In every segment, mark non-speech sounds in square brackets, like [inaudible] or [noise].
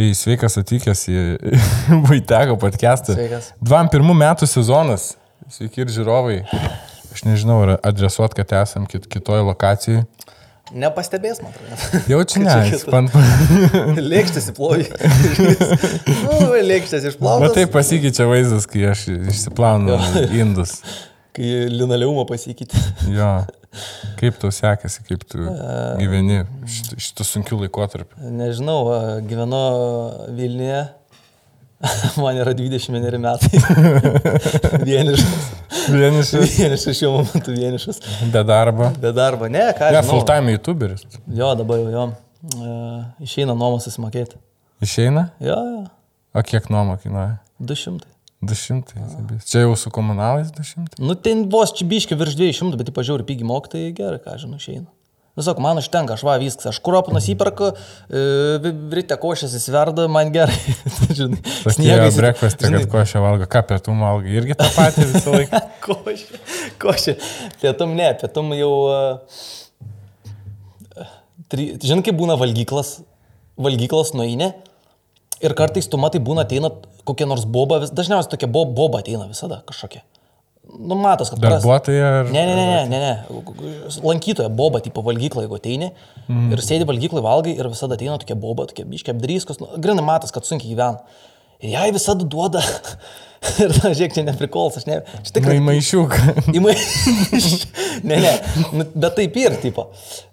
Tai sveikas atvykęs į [laughs] Vaiteko podcastą. Sveikas. 21 metų sezonas. Sveiki ir žiūrovai. Aš nežinau, ar adresuot, kad esam kit kitoje lokacijoje. Nepastebės, man atrodo. Jaučiu, ne, pan... [laughs] Lėkštės įplovi. [laughs] nu, lėkštės išplautos. Matai, pasikeičia vaizdas, kai aš išsiplaunu indus. Kai linoleumą pasikeitė. Jo. Kaip tau sekasi, kaip tu gyveni šitų, sunkių laikotarpių. Nežinau, gyvenu Vilniuje. [laughs] Man yra 21 metai. [laughs] vienišas. Vienišas, Vienišas šiuo momentu vienišas. be darbo. Be darbo. Ne, ką Ne, aš. full time youtuberis. Jo, dabar jau jo. Išeina nuomos susimokėti. Išeina? Jo, jo. O kiek nuoma kainuoja? 200. 200. sabys. Čia jau su komunalais 200. Nu, ten vos čibiški virš 200, bet tai pažiūrėjau, pigi mokytai gerai, ką žinau, išeina. Visok, man užtenka, aš va viskas, aš kurapų nusiperku, e, ryte košės įsiverda, man gerai. [laughs] sniegas- breakfast, žinai, kad ko aš valgo, ką pietų valgo. Irgi tą patį visą laiką. [laughs] Košė, košė. Pietum ne, pietum jau... e, Tri, žinai, kaip būna valgyklas, valgyklas nueini ir kartais tu matai būna ateina kokia nors boba, vis- dažniausiai tokia bo, boba ateina visada kažkokia. Nu, matos, kad Darbuotojai ar... Ne, ne, ne, ne, ne, ne. Lankytoja boba, tipo valgyklą, jeigu ateini mm. ir sėdi valgyklai valgai ir visada ateina tokia boba, tokia biškia apdryskas, nu, grinai matas, kad sunkiai gyvena. Ir jai visada duoda. [laughs] ir, na, žiūrėk, čia neprikols, aš ne. Tai tikrai maišiuk. [laughs] Įmai... [laughs] ne, ne, nu, bet taip ir, tipo.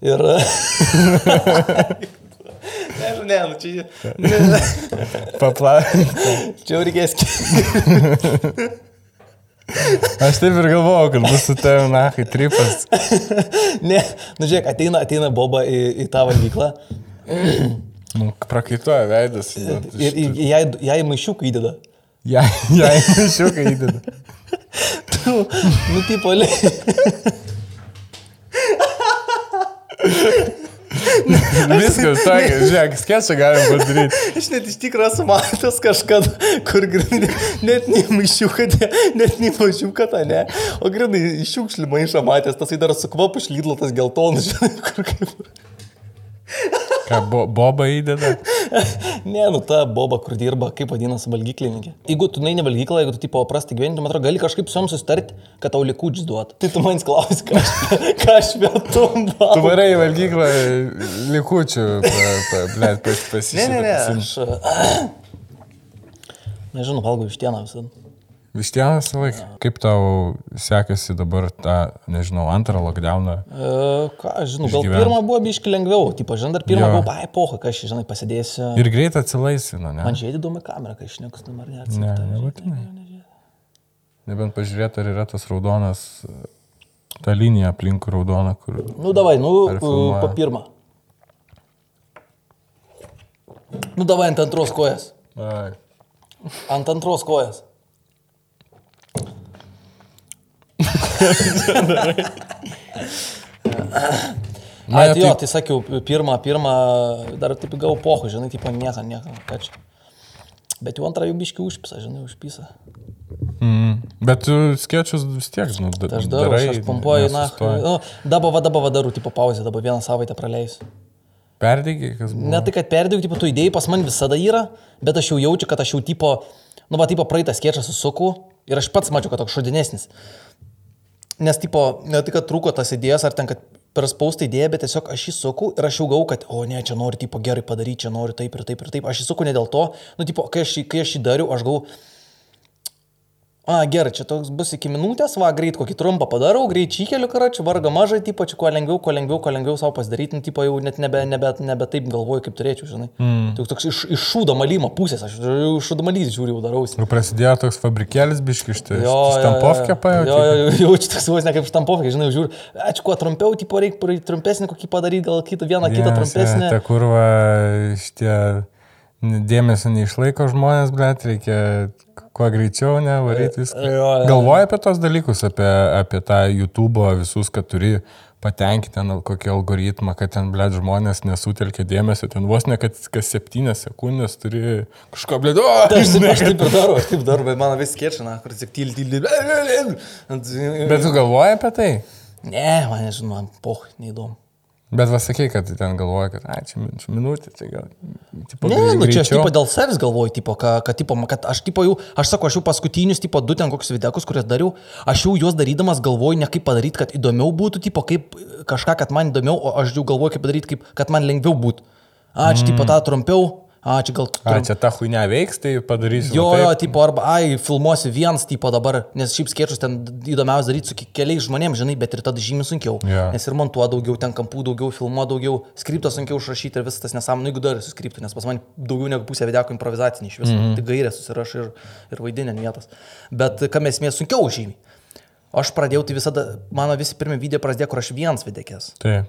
Ir... ne, ne, nu čia... Ne, Papla. čia jau reikės... Aš taip ir galvojau, kad bus su tavimi, na, kai tripas. ne, nu žiūrėk, ateina, ateina boba į, į tą valgyklą Nu, prakaituoja veidas. ir, ir jai, jai maišiuką įdeda. Jai, jai maišiukai įdeda. Tu, nu, tipo, le... Viskas, tokia, žiūrėk, sketšą galim padaryti. Aš net iš tikrųjų esu matęs kažkada, kur grinai, net nei maišiuką, ne, net nei mažiuką ne. O grinai iš šiukšlių maišą matęs, tas įdara su kvapu šlydlo, tas geltonas, žinai, kur kaip. Ką, bo, boba įdeda? [laughs] Ne, nu ta boba, kur dirba, kaip vadinasi valgyklininkė. Jeigu tu neini valgyklą, jeigu tu tipo prasti gyventi, man atrodo, gali kažkaip su jom susitarti, kad tau likučius duot. Tai tu manęs klausi, ką aš, [laughs] ką aš vietum Tu varai į valgyklą likučių, blėt, pas, pas, Ne, ne, ne, aš... [clears throat] Nežinau, valgau iš tieną visą. Vis tiek visą laiką. Kaip tau sekasi dabar tą, nežinau, antrą lockdowną? E, ką, žinau, gal Išgyvent. pirmą buvo biški lengviau, tipo, žinai, dar pirmą Jo. buvo, bai, poha, ką aš, žinai, pasidėsiu. Ir greit atsilaisvino, ne? Man žiūrėti įdomi kamera, kai aš nekus dabar Ne, nebūtinai. Nebent pažiūrėti, ar yra tas raudonas, ta linija aplink raudoną, kur... Nu, davai, nu, po pirmą. Nu, davai ant antros kojas. Ai. Ant antros kojas. Na, Ai, tai jo, tai- tai sakiau, pirmą, pirmą, dar taip gavau pohu, žinai, tipo nieko, nieko, ką čia. Bet jau antrą jau biški užpisa, žinai, užpisa. Mm. Bet tu skiečius vis tiek, nu, da, Tai aš darau, aš, aš pompuoju, na, nu, dabar, va, dabar, va, darau, tipo pauzę, dabar vieną savaitę praleisiu. Perdegi, kas buvo? Ne tai, kad perdėjau, tipo, tų idėjų pas man visada yra, bet aš jau jaučiu, kad aš jau, tipo, nu, va, tipo, praeitą skėčią susuku ir aš pats mačiau, kad toks šodinesnis. Nes, tipo, ne tai, kad trūko tas idėjas, ar ten, kad per spaustą idėją, bet tiesiog aš jį suku ir aš jau gau, kad, o ne, čia noriu, tipo, gerai padaryti, čia noriu taip ir taip ir taip. Aš jį suku ne dėl to, nu, tipo, kai aš, kai aš jį dariau, aš gau, A, gerai, čia toks bus iki minutės, va, greit kokį trumpą padarau, greit čykeliu, karačiu, varga mažai, tipo, čia kuo lengviau, kuo lengviau, kuo lengviau savo pasidaryti, nu, tipo, jau net nebe, nebe, nebe taip galvoju, kaip turėčiau, žinai. Mm. Tai toks iš, iš šūdo malymo pusės, aš jau šūdo malys žiūriu, jau darausi. Ir prasidėjo toks fabrikėlis. Jo, jo, Stampovkė jo. Jo, jo, jo, jaučiu toks vos ne kaip štampovkė, žinai, žiūriu, ačiū, kuo trumpiau, tipo, reikia trumpesnį kokį padaryti, gal kitą vieną, kitą trumpesnį. Ta kurva, šitie dėmesio neišlaiko žmonės, bet reikia kuo greičiau nevaryti viską. Galvoji apie tos dalykus, apie, apie tą YouTube visus, kad turi patenkinti ten kokį algoritmą, kad ten, blėt, žmonės nesutelkia dėmesio, ten vos ne, kad kas septynės sekundės turi kažko, blėt, o, Tai aš aš taip ir darau, aš taip darau, bet man vis skėčina, kur tik tyli, tyli. Bet tu galvoji apie tai? Ne, man nežinau, poh, neįdomu. Bet vas sakė, kad ten galvoja, kad, ai, čia, min- čia minutė, čia gal. Tipo, Ne, nu čia aš tipo dėl savęs galvoju, tipo, kad, kad, tipo, kad aš, tipo, jau, aš sakau, aš jau paskutinius, tipo, du ten kokius videkus, kuriuos dariau, aš jau juos darydamas galvoju, ne kaip padaryti, kad įdomiau būtų, tipo, kaip kažką, kad man įdomiau, o aš jau galvoju, kaip padaryti, kaip, kad man lengviau būtų. A, čia, tipo, tą trumpiau, a, čia gal... A, čia ta huinė veiks, tai padarysiu. Jo, jo, taip. tipo, arba, ai, filmuosiu vienas, tipo, dabar, nes šiaip skiečius ten įdomiausia daryti su ke- keliais žmonėmis, žinai, bet ir tada žymiai sunkiau. Jo. Nes ir montuo daugiau, ten kampų daugiau, filmuo daugiau, skriptą sunkiau užrašyti ir visas tas nesąmonė, jeigu dar esu skriptų, nes pas man daugiau negu pusė videko improvizacinį iš viso, mm -hmm. tik gairė susirašai ir, ir vaidinė ant vietos. Bet kam esmė sunkiau žymiai. O aš pradėjau, tai visada, mano visi pirmie video prasidėjo, kur aš vienas videkės. Tai.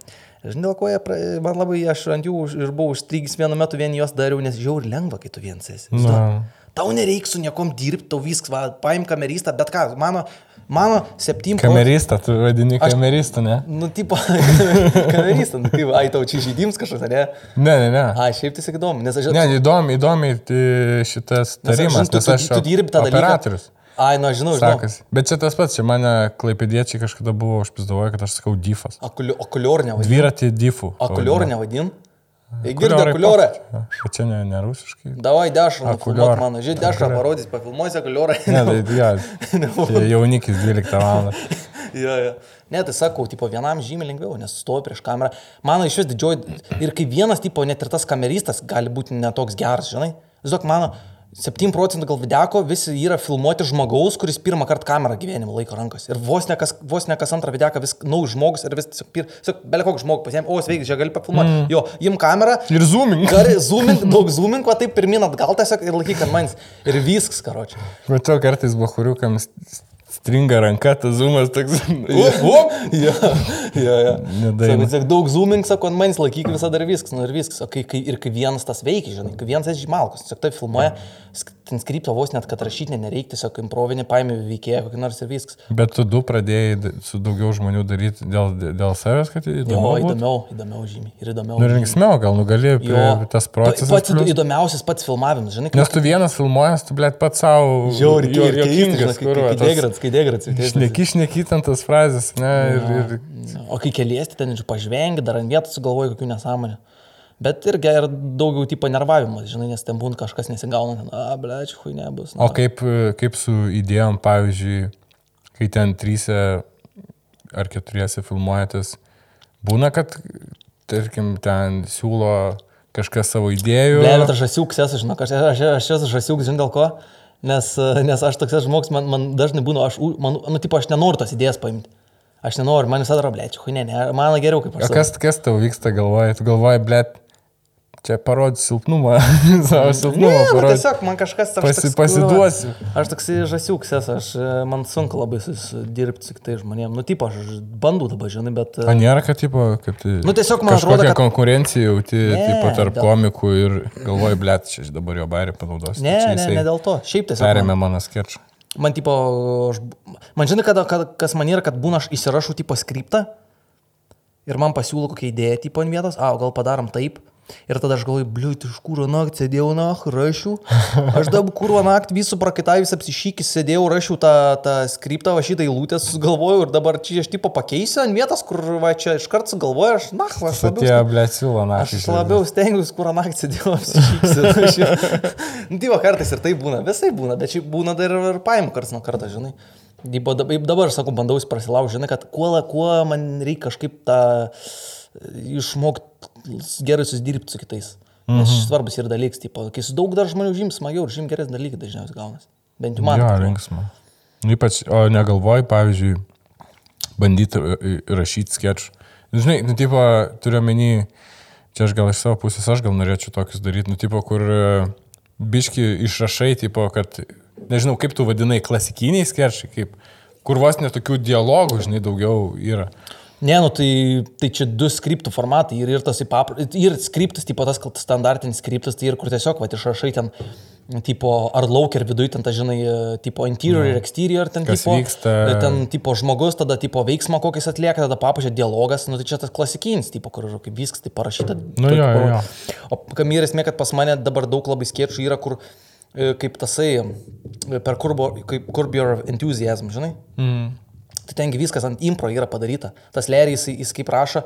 Žinai, dėl ko jie, pra- man labai, aš ant jų ir buvau užstrigęs vienu metu, vien juos dariau, nes žiauri lengva, kai tu vienas esi. Na. Tau nereiks su niekom dirbti, tau viskas, va, paim kameristą, bet ką, mano, mano septym Kameristą, tu vadini Aš- kameristą, ne? Nu, tipo, [laughs] kameristą, nu, tai, ai, tau čia žaidims kažkoks, ne? Ne, ne, ne. Ai, šiaip tai įdomu, nes aš Ne, įdomi, įdomi tai šitas Nes aš tarimas, žinau, tu- tu- tu dirbi tą dalyką. operatorius. Ai, nu, aš žinau, žinau. Bet čia tas pats, čia mane klaipėdiečiai kažkada buvo užpizdavoję, kad aš sakau difas. Okulior nevadin. Dviratį difų. Okulior nevadin. Okuliorai okuliorą. Bet čia ne, ne rusiškai. Davai dešrą, nufilmuok mano, žiūrėk, dešrą parodys, pafilmuosi okuliorą. Ne, tai [laughs] ja, jaunikis 12 val. [laughs] Jo, jo. Ne, tai sakau, tipo, vienam žymiai lengviau, nes stovi prieš kamerą. Mano iš vis didžioji. Ir kai vienas, tipo, net ir tas kameristas gali būti netoks geras, žinai. Žinok, mano 7 procentų gal videko visi yra filmuoti žmogaus, kuris pirmą kartą kamerą gyvenimo laiko rankos. Ir vos ne kas, vos ne kas antrą videką vis naujas žmogus ir vis tiesiog, pir, belia kokį žmogų pasiėmė, o sveiki, čia gali pafilmuoti. Mm. Jo, jim kamerą. Ir zooming. Gali zooming, [laughs] daug zooming, va taip pirmin atgal tiesiog ir laikyk ant manęs. Ir viskas, karoči. Matau, kartais bahuriukams stringa ranka, tas zoomas toks. O, [laughs] jo, jo, jo. Nedaina. Sako, tiesiog daug zooming, sako, ant manęs laikyk visada ir viskas, nu ir viskas. O kai, kai, ir kai vienas tas veikia, žinai, kai vienas esi žymalkas, tiesiog tai filmuoja, sk- ten skripto vos net, kad rašyti ne- nereikia, tiesiog improvinį paėmė veikėją, kokį nors ir viskas. Bet tu du pradėjai su daugiau žmonių daryti dėl, dėl savęs, kad Jo, įdomu. būtų? įdomiau, įdomiau žymiai. Ir įdomiau. Nu ir linksmiau, gal nugali Jo, tas procesas. Pats plius. įdomiausias pats filmavimas, žinai, Nes tu vienas filmuojas, tu blėt pats savo. Žiauri, jo- ir juokingas, kur tas degrats, kai degrats. Šneki, ten tas frazės, ne? Ir, ir O kai keliesti ten, pažvengi, dar ant vietos sugalvoji kokių nesąmonę. Bet irgi ir daugiau tipo nervavimas, žinai, nes ten būna kažkas nesigauna, ten, a, ble, čia hui nebus. O kaip, kaip su idėjom, pavyzdžiui, kai ten trysia ar keturiese filmuojatės, būna, kad, tarkim, ten siūlo kažkas savo idėjų. Ble, bet aš žasiuks esu, žinok, aš, aš, aš esu žasiuks, žinai dėl ko? Nes, nes aš toks žmogus, man, man dažnai būna, aš, man, nu, tipo, aš nenoriu tos idėjas paimti. Aš nenoriu, man visada rablėčiau, hui ne, ne, man geriau kaip aš. O kas, kas tau vyksta galvoje? Tu galvoji, blėt, čia parodys silpnumą, [laughs] savo silpnumą Ne, nu, tiesiog man kažkas aš Pasi- toks, pasiduosiu. Aš toks žasiuks esu, aš, e, man sunku labai dirbti su kitais žmonėmis. Nu, tipo, aš bandau dabar, žinai, bet... e, O nėra, kad, tipo, kad Nu, tiesiog man kažkokia atrodo, kad- konkurencija jauti, Ne, tipo, tarp dėl- komikų ir galvoji, blėt, čia aš dabar jo bairį panaudosiu. Ne, čia ne, ne dėl to. Šiaip tiesiog. Perėmė Man, mano sketčą. man, tipo, aš, man žinai, kada, kada, kas man yra, kad būna aš įsirašau, tipo, skriptą ir man pasiūlo kokią idėją, tipo, ant vietos, a, gal padarom taip. Ir tada aš galvoju, bliut, iš kūro naktį sėdėjau, na, rašiau. Aš dabar kūro naktį visų prakaitavęs apsišykis, sėdėjau, rašiau tą, tą skriptą, va šitą eilutę sugalvojau ir dabar čia aš tipo pakeisiu ant vietos, kur va čia iš karto sugalvoju, aš, na, va, aš labiau Patie, blėt, siūlo, na. Aš labiau stengiuosi, kur naktį sėdėjau apsišypsiu. [laughs] nu, tai va kartais ir tai būna, visai būna, bet šiaip būna dar ir, paimų karts nuo karto, žinai. Dab- dabar, sakau, bandau prasilaužti, žinai, kad kuo, kuo man reikia kažkaip tą išmokti gerai susidirbti su kitais. Nes Mhm. šis svarbus yra dalykas, tipo, kai su daug dar žmonių žyms smagiau ir žym geresnį dalyką dažniausiai gaunasi. Bent jau man. Jo, linksma. Nu, Ypač, o negalvoji, pavyzdžiui, bandyti rašyti sketch. Nu, Žinai, nu, tipo, turiu menį, čia aš gal iš savo pusės, aš gal norėčiau tokius daryti, nu, tipo, kur e, biški išrašai, tipo, kad, nežinau, kaip tu vadinai, klasikiniai sketchai, kaip, kur vos netokių dialogų, žinai, daugiau yra. Ne, nu tai, tai čia du skriptų formatai. Ir, ir tas įpap... Ir skriptas, tipo tas standartinis skriptas, tai ir kur tiesiog, va, išrašai ten, tipo, ar laukia, ar viduje ten, ta, žinai, e, tipo, interior ir exterior, ten, Kas tipo, vyksta. e, ten, tipo, žmogus, tada, tipo, veiksmą kokis atlieka, tada papučia dialogas, nu tai čia tas klasikinis, tipo, kur kaip viskas tai parašyta. Nu, jo, jo, jo. O kam yra esmė, kad pas mane dabar daug labai skiečių yra, kur e, kaip tasai, per kurbo, kaip Curb Your Enthusiasm, žinai? Mm. Tai tengi viskas ant impro yra padaryta. Tas Leris, jis, jis kaip rašo,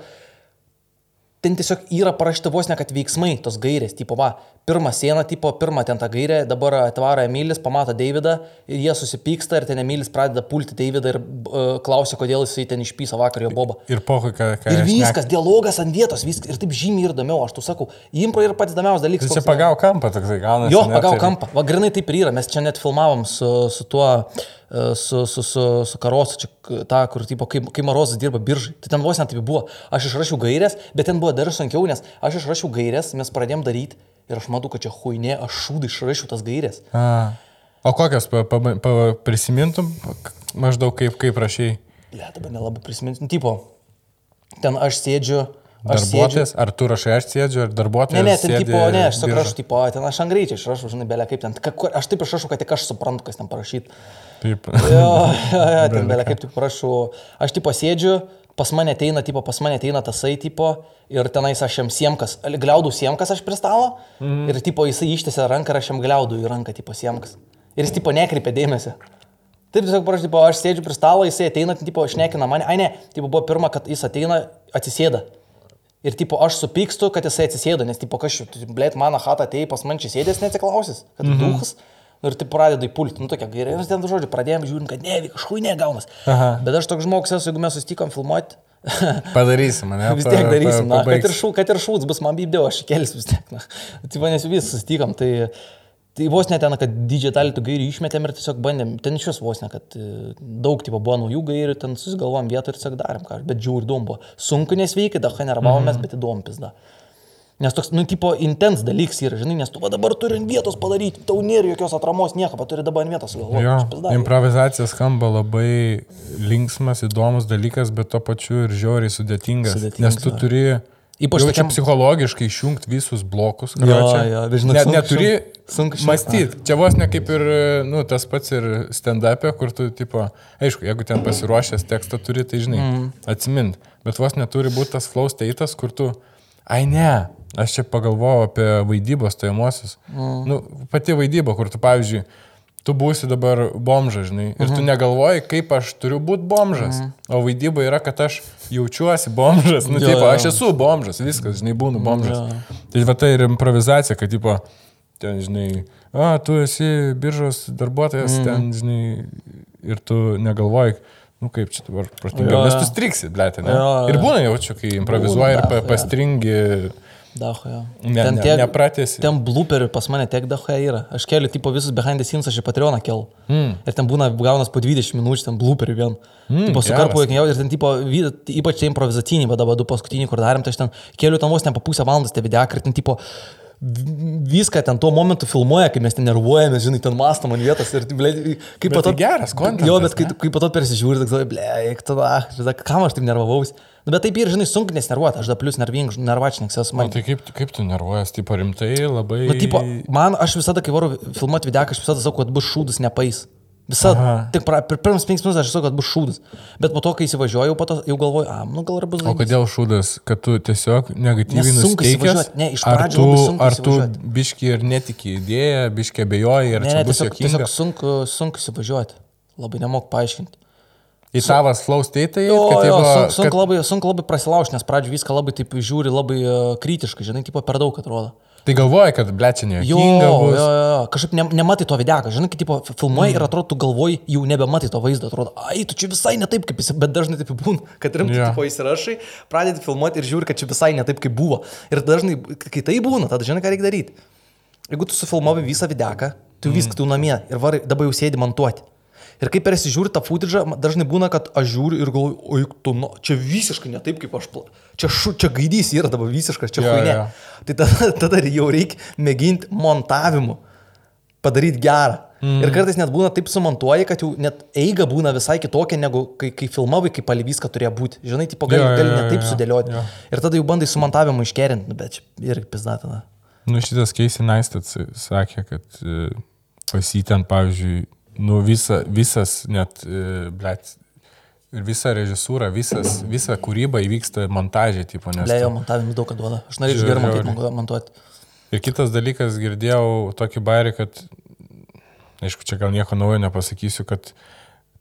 ten tiesiog yra parašyta vos ne, kad veiksmai, tos gairės, tipo, va, pirmą sieną, tipo, pirmą ten tą gairę, dabar atvaro Emilis, pamato Davidą jie susipyksta ir ten Emilis pradeda pulti Davidą ir uh, klausia, kodėl jisai ten išpyso vakar jo bobą. Ir pohui, ką... ką Ir viskas, dialogas ant vietos, viskas, ir taip žymiai ir įdomiau, aš tu sakau, impro yra pats įdomiausias dalykas. Čia koks yra. pagau kampą toksai gaunasi. Jo, pagau kampą. Va, grinai taip ir yra. Mes čia net filmavom su, su tuo, e, su, su, su, su Karosu, čia tą, kur, tipo, kai, kai Marozas dirba biržai. Tai ten vos net taip buvo. Aš išrašiau gairias, bet ten buvo dar sunkiau, nes aš išrašiau gairias, mes pradėjom daryti ir aš matau, kad čia huinė, aš šūdai išrašiau tas gairias. A. O kokias pa, pa, pa, prisimintum maždaug kaip, kaip rašiai? Le, dabar nelabai prisiminsiu. Nu, Tipo, ten aš sėdžiu. Aš sėdžiu. Darbuotojas, ar tu rašai, aš sėdžiu, ar darbuotojas? Ne, ne, ten tipo, ne, aš tiesiog rašau, tipo, ten aš ant greičiai išrašau, žinai, belia kaip ten. Ka, aš taip išrašau, kad tik aš suprantu, kas ten parašyta. Taip. Jo, jo, jo, [laughs] ten belia kaip tik prašau. Aš tipo sėdžiu, pas mane ateina, tipo, pas mane ateina tasai, tipo, ir tenais aš jam siemkas, gliaudų siemkas aš prie stalo, mm. ir tipo jisai ištėsia ranką ir aš jam gliaudų į ranką, tipo siemkas. Ir jis tipo nekreipia dėmesio. Taip tiesiog prašau, tipo, aš sėdžiu prie stalo, jisai ateina, tipo, šnekina mane, ai ne, tipo, buvo pirma, kad jis ateina, atsisėda. Ir tipo, aš supykstu, kad jisai atsisėdo, nes tipo, kažkaip, blėt, mano hatą atėjo pas man čia sėdės, neatsiklausis, kad mm -hmm. duhas. Ir taip pradeda įpulti, nu tokia gerai, ir ten žodžiu, pradėjom žiūrint, kad ne, kažkur negaunas. Aha. Bet aš toks žmogus esu, jeigu mes susitikom filmuoti, [laughs] Padarysim, ne? [laughs] vis tiek Pa- darysim, pa- na, kad ir, šū, kad ir šūds bus, man bybdėjau, aš kelsiu vis tiek, na. [laughs] Tai manęs vis susitikom, tai, tai vos net ten, kad didžiąją dalį tų gairių išmetėm ir tiesiog bandėm, ten iš vis vos ne, kad e, daug tipo buvo naujų gairių, ten susigalvom vietą ir tiesiog darėm kažką, bet žiūri įdomu. Sunku nesveikai, dažnai nervavomės, bet įdomu pizda. Nes toks, nu, tipo, intens dalykas yra, žinai, nes tu va dabar turi ant vietos padaryti, tau nėra jokios atramos, nieko, bet turi dabar ant vietos sugalvoti. Jo, improvizacija skamba labai linksmas, įdomus dalykas, bet tuo pačiu ir žiauriai sudėtingas. Sudėtingas, nes tu turi Ypač jau čia psichologiškai išjungti visus blokus. Jo, jo, žinok, Net sunku neturi. Sunku išjungt. mąstyti. Čia vos ne kaip ir nu, tas pats ir stand-up'e, kur tu, tipo, aišku, jeigu ten pasiruošęs tekstą turi, tai žinai, mm. atsimint. Bet vos neturi būti tas flow state'as, kur tu, ai ne, aš čia pagalvojau apie vaidybos stojamosius. Mm. Nu, pati vaidyba, kur tu, pavyzdžiui, tu būsi dabar bomžas, žinai, ir Mhm. tu negalvoji, kaip aš turiu būti bomžas. O vaidyba yra, kad aš jaučiuosi bomžas, nu, Jo, tipo, jo. aš esu bomžas, viskas, žinai, būnu bomžas. jo. Tai va tai ir improvizacija, kad, tipo, ten, žinai, a, tu esi biržos darbuotojas, mm. ten, žinai, ir tu negalvoji, nu kaip čia dabar Jo, nes tu striksi, blėt, ne? Jo, jo. Ir būna jaučiu, kai improvizuoji ir Būna, pa, jo. Daho, jo. ne, ne, nepratėsi. Ten blooperių pas mane tiek daho yra. Aš keliu tipo visus behind the scenes, aš į Patreoną keliu. Mm. Ir ten būna gaunas po 20 minučių, ten blooperių vien. Mm, tipo, su karpu jokingiausiai ir ten tipo, ypač tie improvizaciniai, va dabar du paskutiniai, kur darėm, tai aš ten keliu ten vos ne po pusę valandos te videką ir ten tipo viską ten tuo momentu filmuoja, kai mes ten nervuojame, žinai, ten mastom ant vietos ir, ble, kaip Bet po to... tai geras contentas, Jo, bet kai, ne? kai po to persižiūri, tai ble, eik tada, žinai, kam aš taip nervavausi. Nu, bet taip ir, žinai, sunku nesnervuoti, aš da plus nervačininkas esu Man man. tai kaip, kaip tu nervuojas, tipo rimtai, labai... Nu, tipo, man, aš visada, kai varu filmuoti videką, aš visada sakau, kad bus šūdas nepais. Aha. tik per pirmus penks minutės aš sakau, kad bus šūdas. Bet po to, kai įsivažiuoju, po to jau galvoju, a, nu gal ir bus O laimės. kodėl šūdas, kad tu tiesiog negatyviai įsivažiuot. Ne, iš ar pradžių tu, labai sunku ar tu biški ir netiki idėją, biški abejoji, ar Ne, čia ne, bus tiesiog, jokinga? tiesiog sunku, sunku įsivažiuoti. Labai nemok paaiškinti. Į savas flow state, Jo, kad jo, jeigu... sunku, kad... labai, sunku labai prasilaužti, nes pradžio viską labai taip žiūri, labai uh, kritiškai, žinai, tipo per daug atrodo. Tai galvoji, kad blečinė Jo, bus. jo, jo, kažkaip ne, nematai to videką, žinai, kai tipo, filmuoji mm. ir atrodo, tu galvoji, jau nebematai to vaizdo, atrodo, ai, tu čia visai ne taip, kaip jis, bet dažnai taip būna, [laughs] kad rimtai yeah. tipo įsirašai, pradedi filmuoti ir žiūri, kad čia visai ne taip, kaip buvo. Ir dažnai, kai tai būna, tada žinai, ką reikia daryti. Jeigu tu sufilmuoji visą videką, tu mm. viską tu namie ir var, dabar jau sėdi montuoti. Ir kai persižiūri tą footage, dažnai būna, kad aš žiūriu ir galvoju, oi, tu, nu, čia visiškai ne taip, kaip aš pla... Čia, šu, čia gaidys yra dabar visiškas, čia yeah, huinė. jo. Tai tada, [laughs] tada jau reikia mėginti montavimu padaryti gerą. Mm. Ir kartais net būna taip sumontuoji, kad jau net eiga būna visai kitokia, negu kai, kai filmavai, kaip pali viską turėjo būti. Žinai, tipo, gali, jo, gali jo, net taip jo, sudėlioti. jo. Ir tada jau bandai su montavimu iškerinti, nu, bet irgi pizdatina. Nu, šitas Keisi Naistat sakė, kad e, pas jį ten, pavyzdžiui, nu, visa, visas net, e, blėt, ir visa režisūra, visas, visa kūryba įvyksta montažė, tipo, nes... Lejo montavimus daug ką duoda. Aš norėčiau gerai mokėti montuoti. Ir kitas dalykas, girdėjau tokį bairį, kad, aišku, čia gal nieko naujo nepasakysiu, kad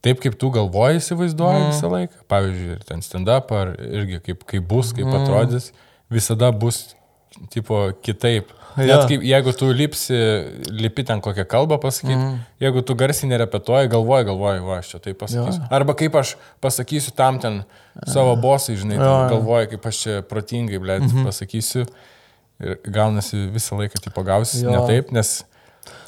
taip kaip tu galvoji, įsivaizduoji mm. visą laiką, pavyzdžiui, ir ten stand-up, ar irgi kaip, kaip bus, kaip mm. atrodys, visada bus, tipo, kitaip. Jo. Net kaip, jeigu tu lipsi, lipi ten kokią kalbą pasakyti, mm. jeigu tu garsiai nerepetuoji, galvoji, galvoji, va, aš čia tai pasakysiu. Jo. Arba kaip aš pasakysiu tam ten savo bosai, žinai, jo. galvoji, kaip aš čia protingai, blėt, mm -hmm. pasakysiu. Ir gaunasi visą laiką, tipo, gausi Jo. ne taip, nes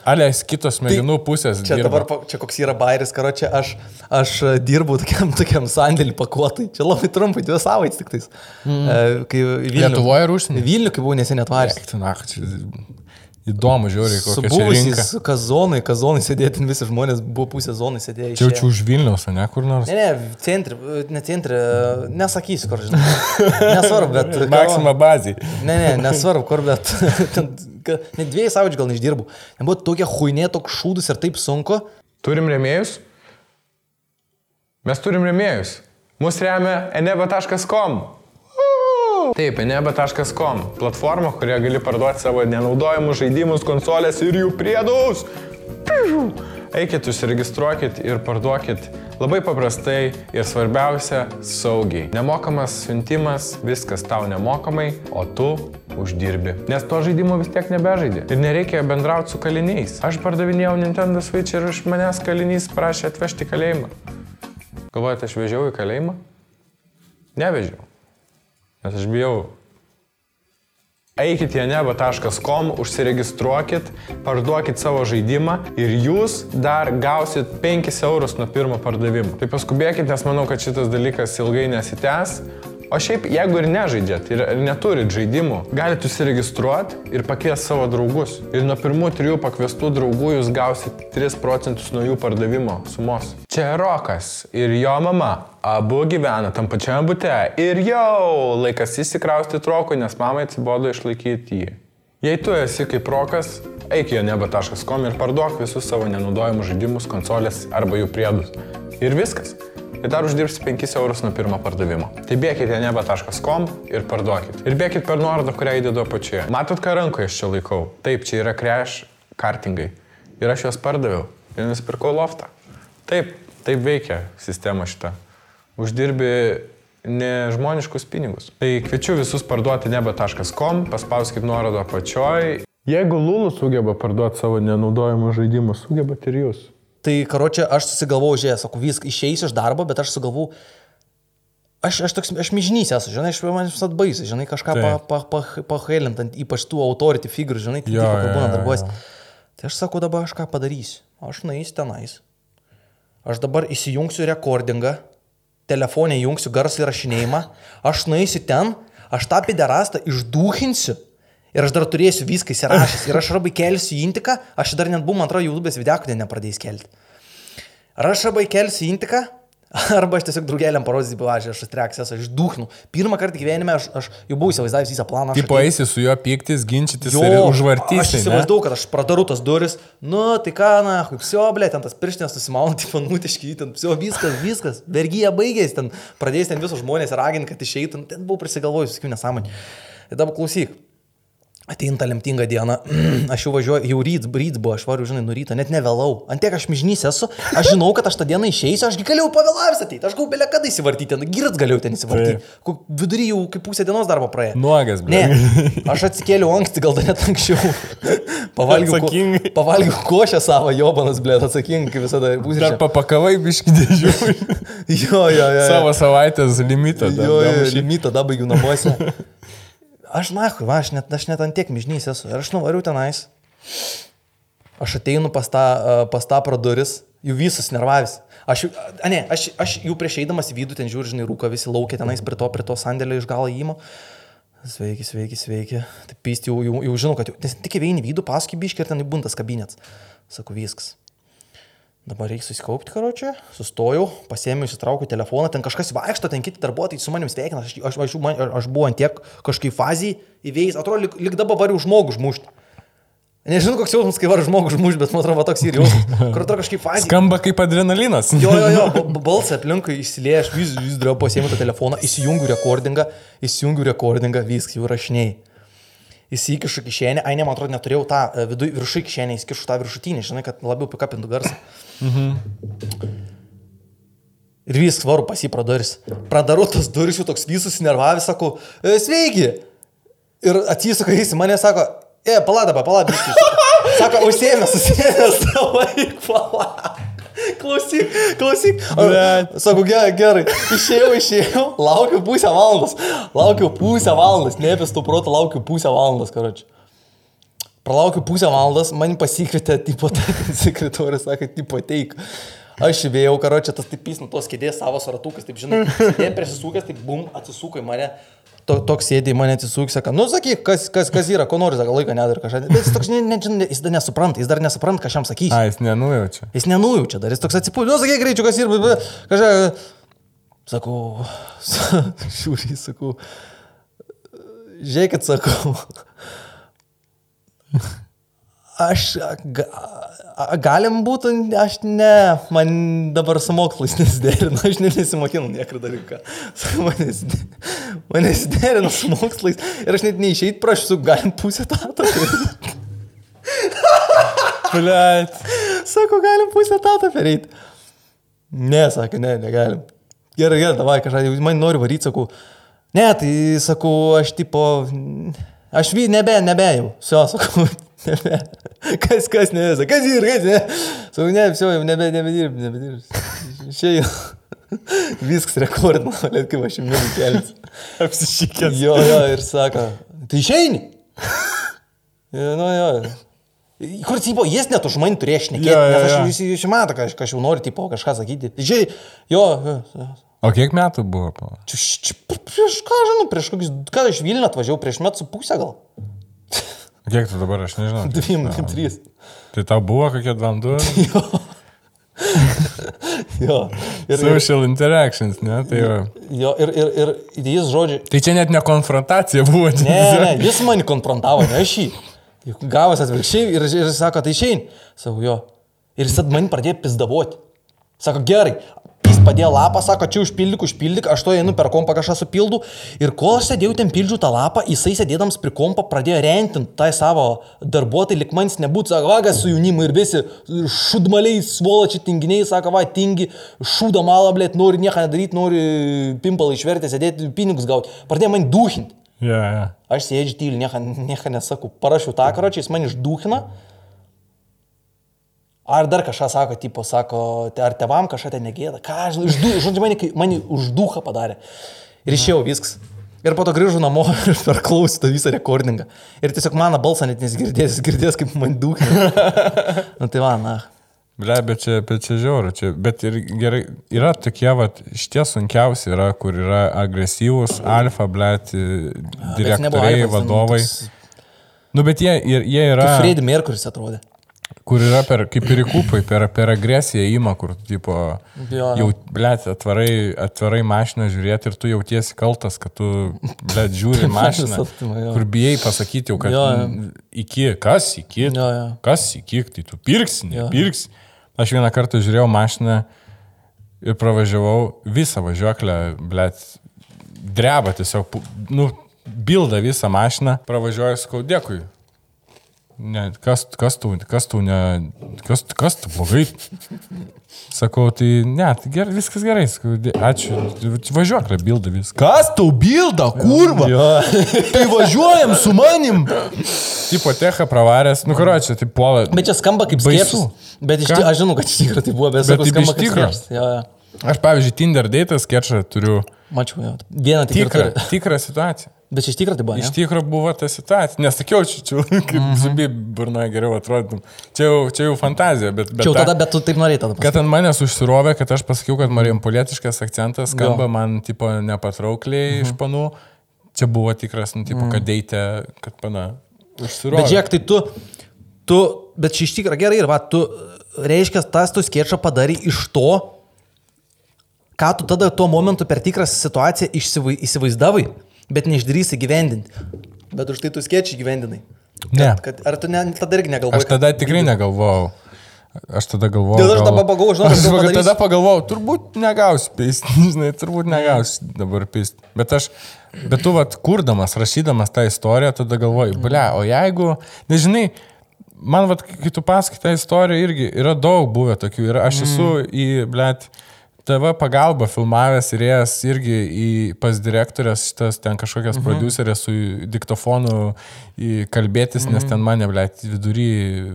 alės kitos smegenų pusės. Čia dirba. dabar, čia koks yra bairis, karo, čia aš, aš e, dirbu tokiam, [laughs] tokiam sandėlį pakuotai. Čia labai trumpai, dvi savaitės tik tais. Mm. Kai Vilnių. Lietuvoje ar užsienį? Vilnių, kai buvau neseniai atvaręs. Įdomu, žiūri, Su kokia čia rinka. buvusiais kazonai, kazonai sėdėti, ten visi žmonės buvo pusė zonai sėdėję. Čia jaučiu už Vilniaus, o ne kur nors. Ne, ne, centri, ne centri, nesakysiu, kur žinai. [laughs] Nesvarbu, bet... Maksima bazė. Ne, ne, nesvarbu, kur, bet... [laughs] Net dviejų savaičių gal neišdirbau. Ten buvo tokia huinė, toks šūdus ir taip sunku. Turim remėjus? Mes turim remėjus. Mūsų remia eneba.com. Taip, eneba.com. Platforma, kurioje gali parduoti savo nenaudojamus žaidimus, konsolės ir jų priedus. Eikit, užsiregistruokit ir parduokit labai paprastai ir svarbiausia - saugiai. Nemokamas siuntimas, viskas tau nemokamai, o tu uždirbi. Nes to žaidimo vis tiek nebežaidži. Ir nereikia bendrauti su kaliniais. Aš pardavinėjau Nintendo Switch ir iš manęs kalinys prašė atvežti kalėjimą. Galvojate, aš vežiau į kalėjimą? Nevežiau. Nes aš bijau. Eikit į neba.com, užsiregistruokit, parduokit savo žaidimą ir jūs dar gausit 5 eurus nuo pirmo pardavimo. Tai paskubėkit, nes manau, kad šitas dalykas ilgai nesitęs. O šiaip, jeigu ir nežaidžiat ir neturit žaidimų, galite užsiregistruoti ir pakviesti savo draugus. Ir nuo pirmų trijų pakviestų draugų jūs gausit 3 procentus nuo jų pardavimo sumos. Čia Rokas ir jo mama. Abu gyvena tam pačiam bute. Ir jau laikas įsikrausti trokui, nes mamai atsibodo išlaikyti jį. Jei tu esi kaip Rokas, eik į neba.com ir parduok visus savo nenaudojamus žaidimus, konsolės arba jų priedus. Ir viskas. Ir dar uždirbsi 5 eurus nuo pirmo pardavimo. Tai bėkite neba.com ir parduokit. Ir bėkit per nuorodą, kurią įdedu apačioje. Matot, ką rankoje aš čia laikau? Taip, čia yra crash kartingai. Ir aš juos pardaviau. Ir nusipirkau loftą. Taip, taip veikia sistema šita. Uždirbi nežmoniškus pinigus. Tai kviečiu visus parduoti neba.com, paspauskit nuorodą apačioj. Jeigu Lulu sugeba parduoti savo nenaudojamus žaidimus, sugebat ir jūs. Tai, karo, čia aš susigalvojau, žiūrėjau, sakau, viską išeisiu iš darbo, bet aš sugalvojau, aš, aš toks, aš mižnys esu, žinai, aš man visat baisi, žinai, kažką pahailintant, pa, pa, pa ypač tų autority figūrų, žinai, tai tipo, kur būna jo, darbuos. jo. Tai aš sakau, dabar aš ką padarysiu. Aš nueisiu tenais. Aš dabar įsijungsiu rekordingą, telefonė įjungsiu garso įrašinėjimą, aš nueisiu ten, aš tą piderastą išdūkinsiu. Ir aš dar turėsiu viską įsirašęs. Ir aš arba kelsiu intiką, aš dar net buvau, man atrodo, YouTube'ės video, kodėl nepradėjęs kelti. Ar aš arba kelsiu intiką, arba aš tiesiog draugeliam parodysiu, pavyzdžiui, aš atreksęs, aš išdūkinu. Pirmą kartą gyvenime aš, aš jau buvau įsivaizdavęs visą planą. aš atėjau- eisi su juo pyktis, ginčytis Jo, ir Aš užvartysi. ne? įsivaizduoju, kad aš pradaru tas duris, nu, tai ką, na, kaip sio, blė, ten tas pirštinės nusimauna, [laughs] tipo, nutiški, ten, sio, viskas, viskas, vergyja baigėsi, ten pradės ten visus žmonės raginti, kad išeitų, ten buvau prisigalvojus, sakyčiau, nesąmonė. Tai dabar klausyk. Ateina ta lemtinga diena, [clears throat] aš jau važiuoju, jau ryts, ryts buvo, aš variu, žinai, nuo ryto, net nevėlau. Antiek aš mižnys esu, aš žinau, kad aš tą dieną išeisiu, ašgi galėjau pavėlavęs ateiti, aš galėjau belia kada įsivartyti, ten girat galėjau ten įsivartyti. Kok Vidury jau kaip pusę dienos darbo praėjo. Nuogas, Ne, blė. [laughs] aš atsikėliau anksti, gal dar net anksčiau. [laughs] Pavalgiau, ko, [laughs] pavalgiau košę savo, jobanas, blė, atsakingai, visada. Dar Pusryčiam. papakavai biški dėžių. Jo, jo, jo. Savo savaitės limitą. dar Jo, jo, limitą tada baigiu namuose. Aš, na, va, aš net, aš net ant tiek mižnys esu. Ir aš nuvariu tenais. Aš ateinu pas tą, a, pas tą pro duris, jų visus nervavęs. Aš, a, ne, aš, aš jų prieš eidamas į vidų ten žiūriu, žinai, rūka visi laukia tenais prie to, prie to sandėlio iš galo įimo. Sveiki, sveiki, sveiki. Tai pysti jau, jau, jau žinau, kad jau, nes tik įveini vidų, paskui biški ir ten įbuntas kabinets. Sakau, viskas. Dabar reikia susikaupti, karočią. Sustojau, pasėmiau, įsitraukiau telefoną, ten kažkas vaikšto, ten kiti darbuotojai su manim sveikina, aš, aš, aš, man- aš buvau ant tiek kažkaip fazijai įvėjęs, atrodo, lik, lik dabar variu žmogų žmušti. Nežinau, koks jausmas, kai variu žmogų žmušti, bet man atrodo, toks ir jausmas, kur atrodo kažkaip fazijai. Skamba kaip adrenalinas. Jo, jo, jo, ba- ba- balsą aplinkui išsilieja, aš vis, vis dariau pasiėmiau tą telefoną, įsijungiu rekordingą, įsijungiu rekordingą, viskas jau rašiniai. Įsikišu kišenę, ai ne, man atrodo, neturėjau tą e, viduje viršui kišenę, įsikišu tą viršutinį, žinai, kad labiau pikapintų garsą. Mhm. Ir viskas varu pas jį praduris. Pradaru tas duris, jau toks visus nervavęs, sakau, "E, sveiki. Ir atsisuka jis į mane, sako, e, palada, palada. [laughs] Sako, užsėmęs, tavo [laughs] eik, palada. Klausyk, klausyk. Blet. Sako, gerai, gerai. Išėjau, išėjau, laukiu pusę valandos. Laukiu pusę valandos, nepės tų protų, laukiu pusę valandos, karoči. Pralaukiu pusę valandos, man pasikvietė, tipo, [laughs] sekretorius, sakė, tipo, teik. Aš įvėjau, karoči, tas tipis nuo tos kėdės savo ratukas, taip žinai, jie prisisukęs, taip bum, atsisuko į mane. To, toks sėdė į mane atsisuk, sako, nu sakyk, kas, kas, kas yra, ko nori, sako, laiką nedar kažką. Bet jis toks, ne, ne, ne, jis dar nesupranta, jis dar nesupranta, ką aš jam sakysiu. A, jis nenujaučia. Jis nenujaučia dar, jis toks atsipūdė, nu sakyk, greičiau, kas yra, kažką. Sakau, [laughs] žiūri, sakau, žiūrėkit, sakau. Aš, ga, galim būtų, aš ne, man dabar su mokslais nesiderinu, aš ne, nesimokinu niekur dalyką. [laughs] Man neside- man nesiderinu su mokslais ir aš net neišeit prašau, galim pusę tato. [laughs] Blet. Sako, galim pusę tato perėti. Ne, sakė, ne, negalim. Gerai, gerai, davai kažką, man nori varyti, sakau. Ne, tai sakau, aš tipo, aš vy, nebe, nebe jau. Sio, [laughs] sakau, nebe. Kas, kas, ne, sakau, kas ir, kas, ne. Sakau, ne, viso, jau nebe, nebedirb, nebedirb. Išėjau. [laughs] Viskas rekordina, [laughs] bet kaip aš jums kelias. Apsišykęs. Jo, jo, ir sako, tai išeini. Jo, nu, jo. Kur, tipo, jis net už mane turėjo šnekėti, Jo, jo, nes aš jo. jūs, jūs mato, kad aš kažkaip noriu, tipo, kažką sakyti. Žiai, jo, jo, jo. O kiek metų buvo? čia, prieš ką, žinau, prieš kokius, ką aš Vilnių atvažiavau, prieš metų su pusę gal. Kiek tu dabar, aš nežinau. Dviem, trys. Tai tau buvo kokie 2-2? [laughs] Jo. jo. Ir, Social interactions, ne? Tai, jo. jo, ir, ir, ir, jis žodžiu, tai čia net ne konfrontacija buvo. Ne, ne, jis mane konfrontavo, ne aš jį. Juk Gavas atvirkščiai ir, ir sako, tai išein. Sakau, jo. Ir jis man pradėjo pizdavoti. Sako, gerai. Padėjo lapą, sako, čia užpildyk, užpildyk, aš to einu per kompą kažką supildu. Ir kol aš sėdėjau ten pildžiu tą lapą, jisai sėdėdams prie kompą pradėjo rentinti tai savo darbuotojai, lik manis nebūtų, sako, vagas su jaunimu ir visi šudmaliai, svoločiai, tinginiai, sako, va, tingi, šūda malą, blėt, nori nieko nedaryti, nori pimpalą išverti, sėdėti, pinigus gauti. Pradėjo man duhinti. Ja, ja. Aš sėdžiu tyliai, nieko, nesakau. Parašiau tą karočią, jis man išdūkina. Ar dar kažką sako, tipo, sako, ar tevam kažką ten negėda. Ką išdū, žodžiu, mane, mane uždūką padarė. Ir išėjau viskas. Ir po to grįžau namo [laughs] ir per klausį tą visą rekordingą. Ir tiesiog mano balsą net nesigirdės, girdės, kaip man dūkina. [laughs] nu tai va, na. Ble, bet čia, bet čia žiauru, čia, bet ir gerai, yra tokie, va, šitie sunkiausi yra, kur yra agresyvūs, alfa, ble, direktoriai, vadovai. Nu, bet jie, jie yra, Freddy Merkuris atrodė. Kur yra per, kaip ir įkūpai, per, per agresiją įima, kur, tipo, Jo. jau, ble, atvarai, atvarai mašiną žiūrėti ir tu jautiesi kaltas, kad tu, ble, žiūri [laughs] mašiną, kur bijai pasakyti jau, kad Jo, jo. iki, kas iki, Jo, jo. kas iki, tai tu pirksi, nepirksi. Aš vieną kartą žiūrėjau mašiną ir pravažiavau visą važiuoklę, blėt, dreba tiesiog, nu, bilda visą mašiną, pravažiuoju, sakau, dėkui. Ne, kas, kas tu, kas tu, ne, kas, kas tu blogai? Sakau, tai ne, tai ger, viskas gerai, sakau, ačiū, važiuoklę bilda viską. Kas tau bilda, kurva? Jo. Tai važiuojam su manim. Tipo techa pravaręs, nu karo, čia tai puola. Bet čia skamba kaip Baisu. Bet iš Ką? tikrųjų, aš žinau, kad iš tikrųjų tai buvo, bet, Bet sakau, taip skamba iš kaip jo. Aš, pavyzdžiui, Tinder datas kečą turiu Mačiau, jo. Vieną tik tikrą, tikrą. tikrą situaciją. Bet iš tikrųjų tai buvo. Iš ne? tikrųjų buvo ta situacija. Nesakiau, čia, čia kaip Mhm. zubi burnoje geriau atrodytum. Čia jau, čia jau fantazija, bet... bet Čia jau ta- tada, bet tu taip norėjai tada. Kad ant manęs užsirovė, kad aš pasakiau, kad marijampolietiškas akcentas skamba Jo. man, tipo, nepatraukliai Mhm. iš panų. Čia buvo tikras, nu, tipo, kad deitė, kad pana. Užsirovė. Bet žiūrėk, tai tu, tu, bet čia iš tikrųjų gerai ir va, tu, reiškia, tas tu skėčą padarai iš to, ką tu tada tuo momentu per tikrą situaciją įsivai- įsivaizdavai, bet neišdrįsi gyvendinti. Bet už tai tu skėčiai gyvendinai. Ne. Kad, ar tu ne, tada irgi negalvojai? Aš tada tikrai negalvojau. Aš tada galvojau. Dėl aš gal- dabar pagalvojau, žinau, aš kad padarysiu- tada pagalvojau, turbūt negausiu pist, [laughs] žinai, turbūt negausiu dabar pist. Bet aš, bet tu, vat, kurdamas, rašydamas tą istoriją, tada galvoju, ble, o jeigu, nežinai, man, vat, kai tu pasakai tą istoriją, irgi yra daug buvę tokių ir aš esu į, ble, TV pagalba filmavęs ir ėjęs irgi į, pas direktorės, šitas ten kažkokias mhm. producerės su diktofonu kalbėtis, mhm. nes ten mane, ble, vidury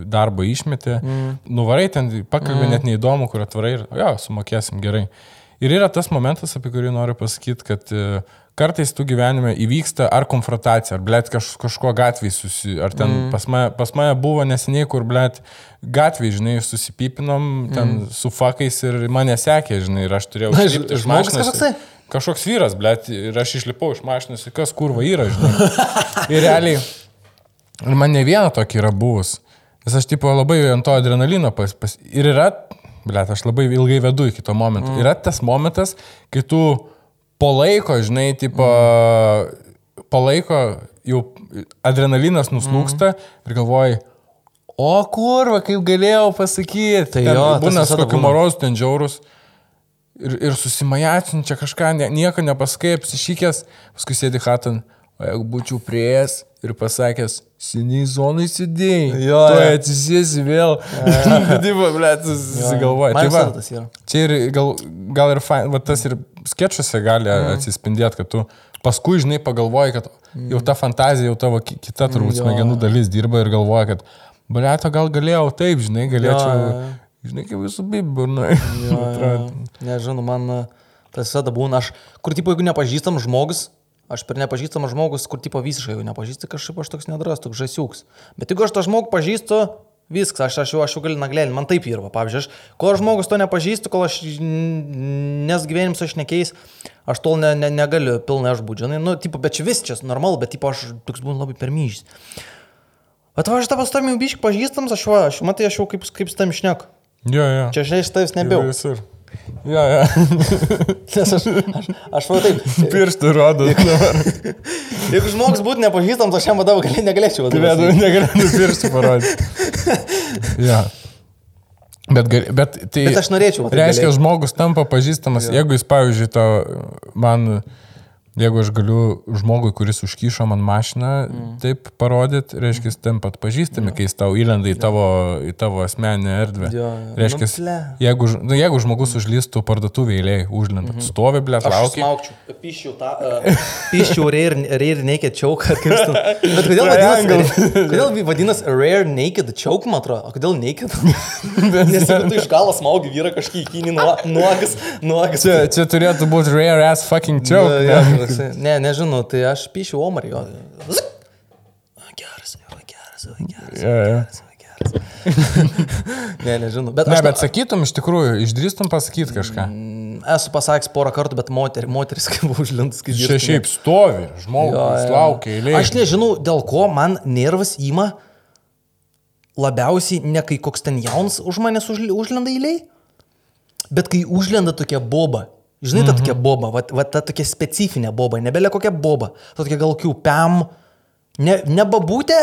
darbo išmetė. Mhm. Nuvarai ten, pakalbė mhm. net neįdomu, kur atvarai ir, jo, sumokėsim gerai. Ir yra tas momentas, apie kurį noriu pasakyti, kad uh, kartais tu gyvenime įvyksta ar konfrontacija, ar, blėt, kaž, kažko gatvėje susi... Ar ten mm. pas, mane, pas mane buvo neseniai, kur, blėt, gatvėje, žinai, susipypinom ten mm. su fakais ir mane sekė, žinai, ir aš turėjau išlipti iš mašinos. Kažkoks vyras, blėt, ir aš išlipau iš mašinos, kas kurva yra, žinai. [laughs] ir realiai, ir man ne viena tokia yra buvus. Nes aš, tipo, labai ant to adrenalino pas... pas ir yra, blėt, aš labai ilgai vedu iki to momento. Mm. Yra tas momentas, kai tu po laiko, žinai, tipo, mm. po laiko jau adrenalinas nuslūksta mm. ir galvoji, o kurva, kaip galėjau pasakyti. Tai ten, jo, būna kokiu morozu ten žiaurus. Ir, ir susimajacinčia kažką, ne, nieko nepaskai, apsišykęs, paskui sėdi hatan, o jeigu būčiau prieėjęs ir pasakęs, seniai zonai sėdėjai, jo, tu atsisėsi vėl, [laughs] taip, ble, susigalvoji. Tai va, čia ir gal, gal ir, fain, va, tas ir sketšuose gali mm. atsispindėti, kad tu paskui, žinai, pagalvoji, kad mm. jau ta fantazija, jau tavo kita turbūt mm, smegenų dalis dirba ir galvoja, kad, blėto, gal galėjau taip, žinai, galėčiau, jo, jo. žinai, kaip visų biburnai. [laughs] Nežinau, man tas visada būna, aš, kur, tipo, jeigu nepažįstam žmogus, Aš per nepažįstamą žmogus, kur tipo visiškai jau nepažįstu, kažkaip aš toks nedras, toks žasiuks. Bet jeigu aš tą žmogų pažįstu, viskas, aš, aš jau, aš jau galiu naglėlį, man taip yra. Pavyzdžiui, aš, kol žmogus to nepažįstu, kol aš nes gyvenimus aš nekeis, aš tol ne, ne, negaliu pilnai aš būdžiu. Nu, tipo, bet čia vis čia normalu, bet tipo, aš toks būnu labai permyžys. Bet va, aš tą pastarmį biškai pažįstams, aš, va, aš matai, aš jau kaip, kaip tam šnek. Jo, jo. Čia aš iš tavęs nebėjau. Jo, jo. [laughs] Nes aš, aš, aš va taip. Pirštų rodo dabar. [laughs] Jeigu žmogus būtų nepažįstams, aš jam vadovau, gali, negalėčiau vadovauti. Negalėčiau [laughs] pirštų parodyti. Ja. Bet, bet, tai bet aš norėčiau. Reiškia, žmogus tampa pažįstamas, jo. jeigu jis, pavyzdžiui, to man Jeigu aš galiu žmogui, kuris užkyšo man mašiną, mm. taip parodyti, reiškia, tam pat pažįstami, kai jis tau įlenda į tavo, į tavo asmeninę erdvę. Jo, jo. Reiškia, nu, jeigu, nu, jeigu žmogus užlystų parduotuvį eiliai, užlenda, mm -hmm. stovi, blė, laukia. Aš piščiau tą, [laughs] uh, piščiau rare, rare naked choke, kaip tu. [laughs] Bet kodėl vadinasi, [laughs] kodėl vadinasi rare naked choke, man atrodo, o kodėl naked? Nes tu iš galo smaugi vyrą kažkokį įkinį nuogas, nuogas. Čia, čia turėtų būti rare ass fucking choke. Na, ja, toksai, [laughs] ne, nežinau, tai aš pišiu omarį. Geras, jo, geras, jo, geras. Ja, ja. [laughs] ne, nežinau. Bet, ne, bet sakytum, iš tikrųjų, išdrįstum pasakyti kažką. Mm, esu pasakęs porą kartų, bet moter, moteris [laughs] kaip užlintas, kaip žiūrėjau. Čia šiaip stovi, žmogus laukia eilėje. Aš nežinau, dėl ko man nervas įma labiausiai ne kai koks ten jaunas už manęs užlenda eilėje, bet kai užlenda tokia boba. Žinai, ta tokia mhm. boba, va, va ta tokia specifinė boba, nebelė kokia boba, ta tokia gal kiupiam, ne, ne babutė,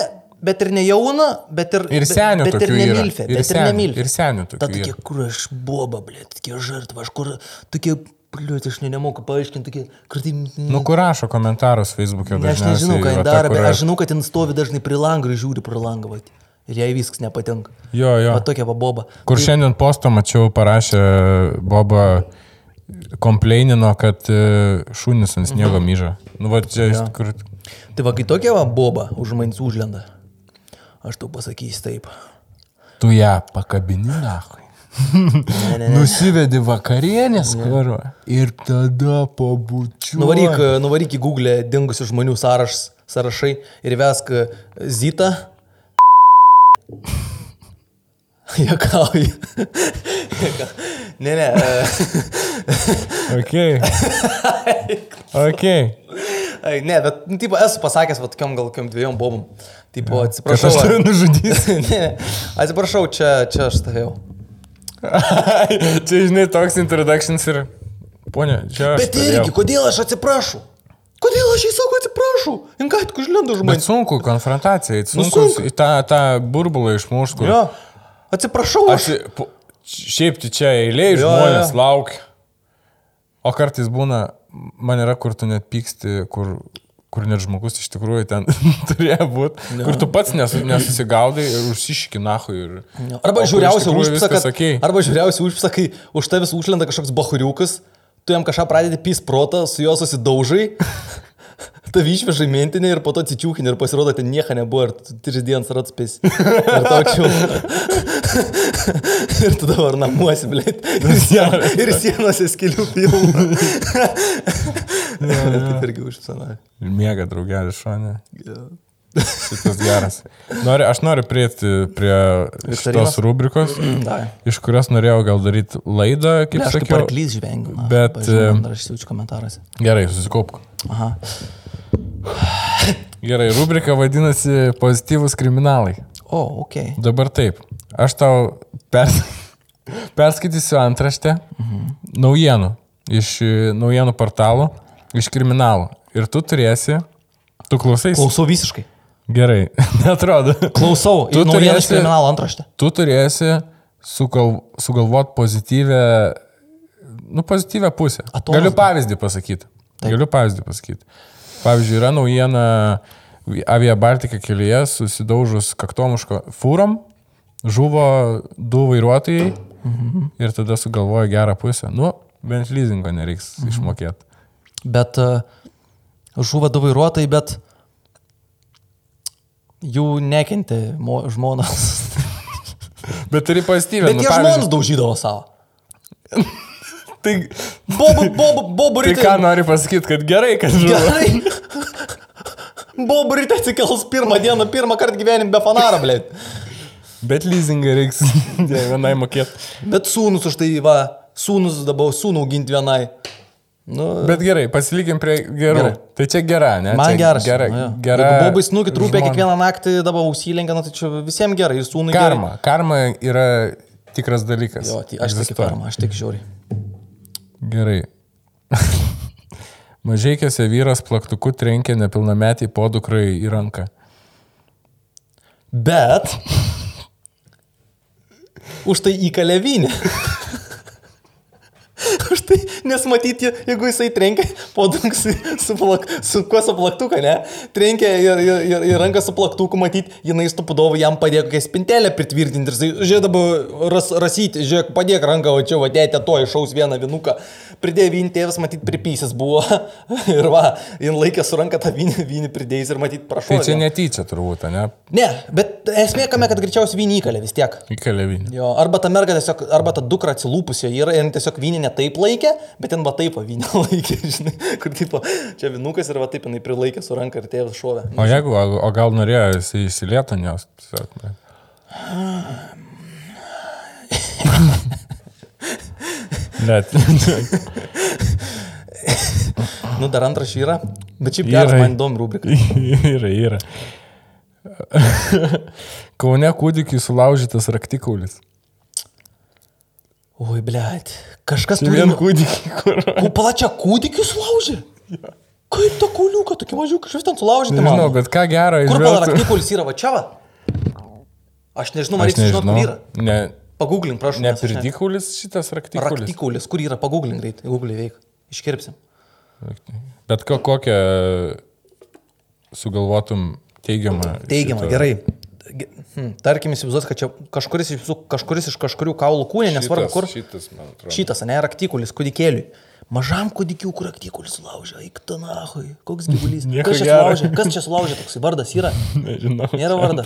bet ir ne jauna, bet ir... Ir senių bet, bet ir nemilfė, bet ir nemilfė. Ir senių tokia. Ta tokia, kur aš boba, blė, tokia žartva, aš kur, tokia, blė, aš ne, nemoku paaiškinti, tokie, kur tai... Nu, kur rašo komentarus Facebook'e dažnai. Aš nežinau, ką jin daro, bet aš žinau, kad jin stovi dažnai prie langą ir žiūri pro langą, va. Ir jai viskas nepatinka. Jo, jo. Va tokia va boba. Kur šiandien postą mačiau, parašė boba kompleinino, kad e, šunis ant sniego mhm. myža. Nu, va, čia ja. kur... Tai va, kai tokia va boba už manis užlenda, aš tau pasakysiu taip. Tu ją pakabini, nahui. Ne, ne, ne. Nusivedi vakarienės karo ir tada pabučiu. Nuvaryk, nuvaryk į Google dingusių žmonių sąraš, sąrašai ir vesk Zita. [laughs] Jokauju. [laughs] ne, ne. Ok. [laughs] ok. Ai, ne, bet, nu, tipo, esu pasakęs, va, tokiam gal kokiam dviejom bobom. Tipo, ja. atsiprašau. Aš turiu nužudyti. [laughs] ne, atsiprašau, čia, čia aš stovėjau. [laughs] čia, žinai, toks introductions ir... Pone, čia. Bet irgi, kodėl aš atsiprašau? Kodėl aš jai sakau atsiprašau? Inkai, tu užlendu žmonės. Bet sunku konfrontacija, sunku, nu, sunku. tą, tą burbulą išmušti. Jo. Atsiprašau, aš. aš... Šiaip čia eiliai žmonės jo. laukia. O kartais būna, man yra, kur tu net pyksti, kur, kur net žmogus iš tikrųjų ten [laughs] turėjo būti, kur tu pats nesu, nesusigaudai ir užsiški nahu ir... Arba o kur iš žiūriausia tikrųjų užpisa, viskas kad... okei. Arba žiūriausia užpisa, kai už tavęs užlenda kažkoks bahuriukas, tu jam kažką pradedi pys protą, su juo susidaužai, tavi išvežai mentinį ir po to atsičiūkinį ir pasirodo, ten nieko nebuvo ir tris dienas ar atspės. Ir tau čia. ir tu dabar namuosi, blė. Ir, sien, ir sienose skilių pilna. Taip irgi užpisa. Ir miega draugelis šonė. Šitas geras. Nori, aš noriu prieiti prie Viktarinos? šitos rubrikos, Da. iš kurios norėjau gal daryti laidą, kaip Aš kaip sakiau. arklys žvengiu. bet, em, Dar aš siūčiu komentaruose. Gerai, susikaupk. Aha. Gerai, rubrika vadinasi Pozityvus kriminalai. O, ok. Dabar taip. Aš tau pers... [laughs] perskaitysiu antraštę naujienų iš e, naujienų portalų, iš kriminalų. Ir tu turėsi, tu klausai. Klausau visiškai. Gerai, [laughs] netrodo. Klausau. Tu Tu naujieną iš turėsi- kriminalo antraštę. Tu turėsi sugal... sugalvoti pozityvę, nu, pozityvę pusę. Atomazgą. Galiu pavyzdį pasakyti. Taip. Galiu pavyzdį pasakyti. Pavyzdžiui, yra naujiena Avia Baltika kelyje susidaužus kaktomuško fūrom, žuvo du vairuotojai Mhm. ir tada sugalvojo gerą pusę. Nu, bent leasingo nereiks Mhm. išmokėti. Bet uh, žuvo du vairuotojai, bet jų nekentė mo, žmonas. [laughs] Bet turi pozityvę. Bet nu, jie pavyzdžiui, žmonės daužydavo savo. [laughs] Tai, Bobu, bobu, bobu tai ryte. ką nori pasakyti, kad gerai, kad žuvo. Gerai. Bobu ryte atsikels pirmą dieną, pirmą kartą gyvenim be fanaro, blė. Bet leasingą reiks [laughs] vienai mokėti. Bet sūnus už tai, va, sūnus dabar sūnų auginti vienai. Nu, Bet gerai, pasilikim prie gerų. Gerai. Tai čia gera, ne? Man čia geras. Gera, nu jo. gera. Jeigu Bobai snukį trūpė žmona. kiekvieną naktį, dabar užsilenkia, nu, tai čia visiems gerai. Ir sūnui gerai. Karma. Karma yra tikras dalykas. Jo, tai aš tik karma, aš tik žiūriu. Gerai. [laughs] Mažiekiuose vyras plaktuku trenkė nepilnametį podukrai į ranką. Bet [laughs] už tai įkalė vynį. [laughs] Už tai, nes matyti, jeigu jisai trenkia podunks su, plak, su kuo su plaktuką, ne? Trenkia ir, ir, ir, ir ranką su plaktuku, matyti, jinai stupudovų jam padėjo kokią spintelę pritvirtinti ir jisai, žiūrėk dabar ras, rasyti, žiūrėk, padėk ranką, o čia vadėte to išaus vieną vinuką. Pridėjo vynį, tėvas matyti pripysęs buvo. [laughs] ir va, jin laikė su ranka tą vynį, vynį pridėjęs ir matyti prašau. Tai čia netyčia turbūt, ne? Ne, bet esmė kame, kad greičiausiai vynį įkalė vis tiek. Įkalė vinį. Jo, arba ta merga tiesiog, arba ta dukra atsilūpusio yra ir tiesiog vynį ne taip laikė, bet ten va taip vynį [laughs] laikė, žinai, kur tipo, čia vinukas ir va taip jinai prilaikė su ranka ir tėvas šovė. O jeigu, o, o gal norėjo jis įsilietų jos? Tiesiog, ne. [laughs] Net. [laughs] Nu, dar antras yra, bet šiaip geras, man įdomu rubrika. yra, [laughs] yra. Kaune [laughs] kūdikiai sulaužytas raktikaulis. Oi, blėt, kažkas turi... vien kūdikiai, kur. Ku palačia kūdikius laužė? Kaip to kūliuką, tokia mažiuka, kažkas ten sulaužyti, Nežinau, bet ką gero Kur įžvelgtų- palaktikulis yra, va čia va? Aš nežinau, man reikia žinoti, kur yra. Ne, Pagooglink, prašau. ne pridikulis šitas raktikulis. Raktikulis, kur yra, pagooglink greitai, googlį veik. Iškirpsim. Bet ko, kokią sugalvotum teigiamą. Teigiamą, šito- gerai. Ge- Hmm, tarkim, įsivaizduos, kad čia kažkuris kažkuris iš kažkurių kaulų kūnė, nesvarbu kur. Šitas, man atrodo. Šitas, ne, raktikulis, kūdikėliui. Mažam kūdikiu, kur raktikulis sulaužė, eik tu nahui, koks gyvulys. Kas čia sulaužė, kas čia sulaužė, toksai vardas yra. Nežinau. Nėra vardo.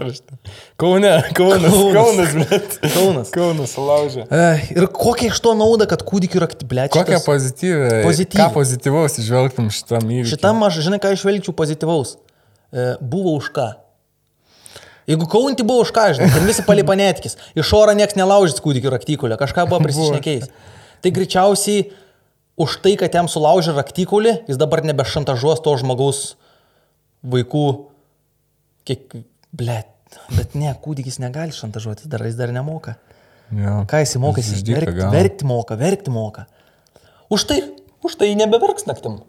Kaune, Kaunas, Kaunas. Kaunas, bet. Kaunas. Kaunas sulaužė. E, ir kokia iš to nauda, kad kūdikiu raktiblė. Kokią pozityvę. Pozityvi. Ką pozityvaus išvelgtum šitam įvykiui? Šitam aš, žinai, ką išvelgčiau pozityvaus. E, buvo už ką. Jeigu kaunti buvo už ką, žinai, ten visi palipanetkis. Iš oro nieks nelaužys kūdikių raktikulio, kažką [laughs] buvo prisišnekėjęs. Tai greičiausiai už tai, kad jam sulaužė raktikulį, jis dabar nebešantažuos to žmogaus vaikų. Kiek, ble, bet ne, kūdikis negali šantažuoti, dar jis dar nemoka. Jo. Ką jis išdyka verkti, verkti moka, verkti moka. Už tai, už tai nebeverks naktim.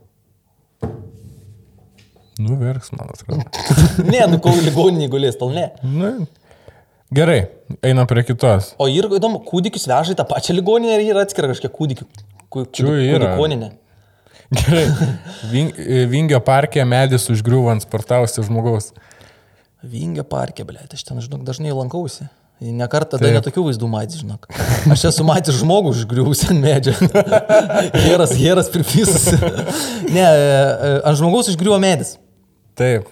Nu, verks, man atrodo. [laughs] Ne, nu kol ligoninį gulės, tol ne. nu, gerai, einam prie kitos. O ir įdomu, kūdikius veža į tą pačią ligoninę ir yra atskira kažkiek kūdikių. Ligoninė. [laughs] Gerai. Ving, vingio parke medis užgriuvo ant sportavusio žmogaus. Vingio parke, ble, aš ten, žinok, dažnai lankausi. Nekartą dar netokių vaizdų matys, žinok. Aš esu matęs žmogų užgriuvusi ant medžio. [laughs] Geras, geras pripysas. [laughs] ne, e, e, ant žmogaus užgriuvo medis. Taip,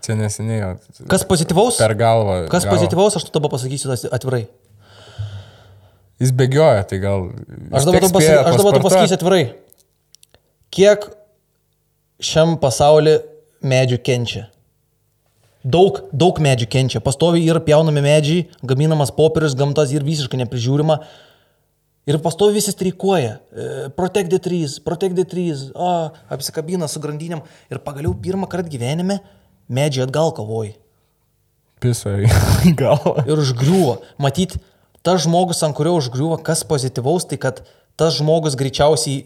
čia neseniai. Kas pozityvaus? Per galvą. Kas gavo. pozityvaus, aš tu dabar pasakysiu atvirai. Jis bėgioja, tai gal. Aš dabar pasakysiu, aš dabar tau pasakysiu atvirai. Kiek šiam pasauliu medžių kenčia? Daug, daug medžių kenčia. Pastovi ir pjaunami medžiai, gaminamas popierius, gamtas ir visiškai neprižiūrima. Ir pastovi visi streikuoja. E, Protect the trees, protect the trees. O, apsikabina su grandinėm. Ir pagaliau pirmą kartą gyvenime medžiai atgal kovoja. Pisa į [laughs] galvą. ir užgriuvo. Matyt, tas žmogus, ant kurio užgriuvo, kas pozityvaus, tai kad tas žmogus greičiausiai...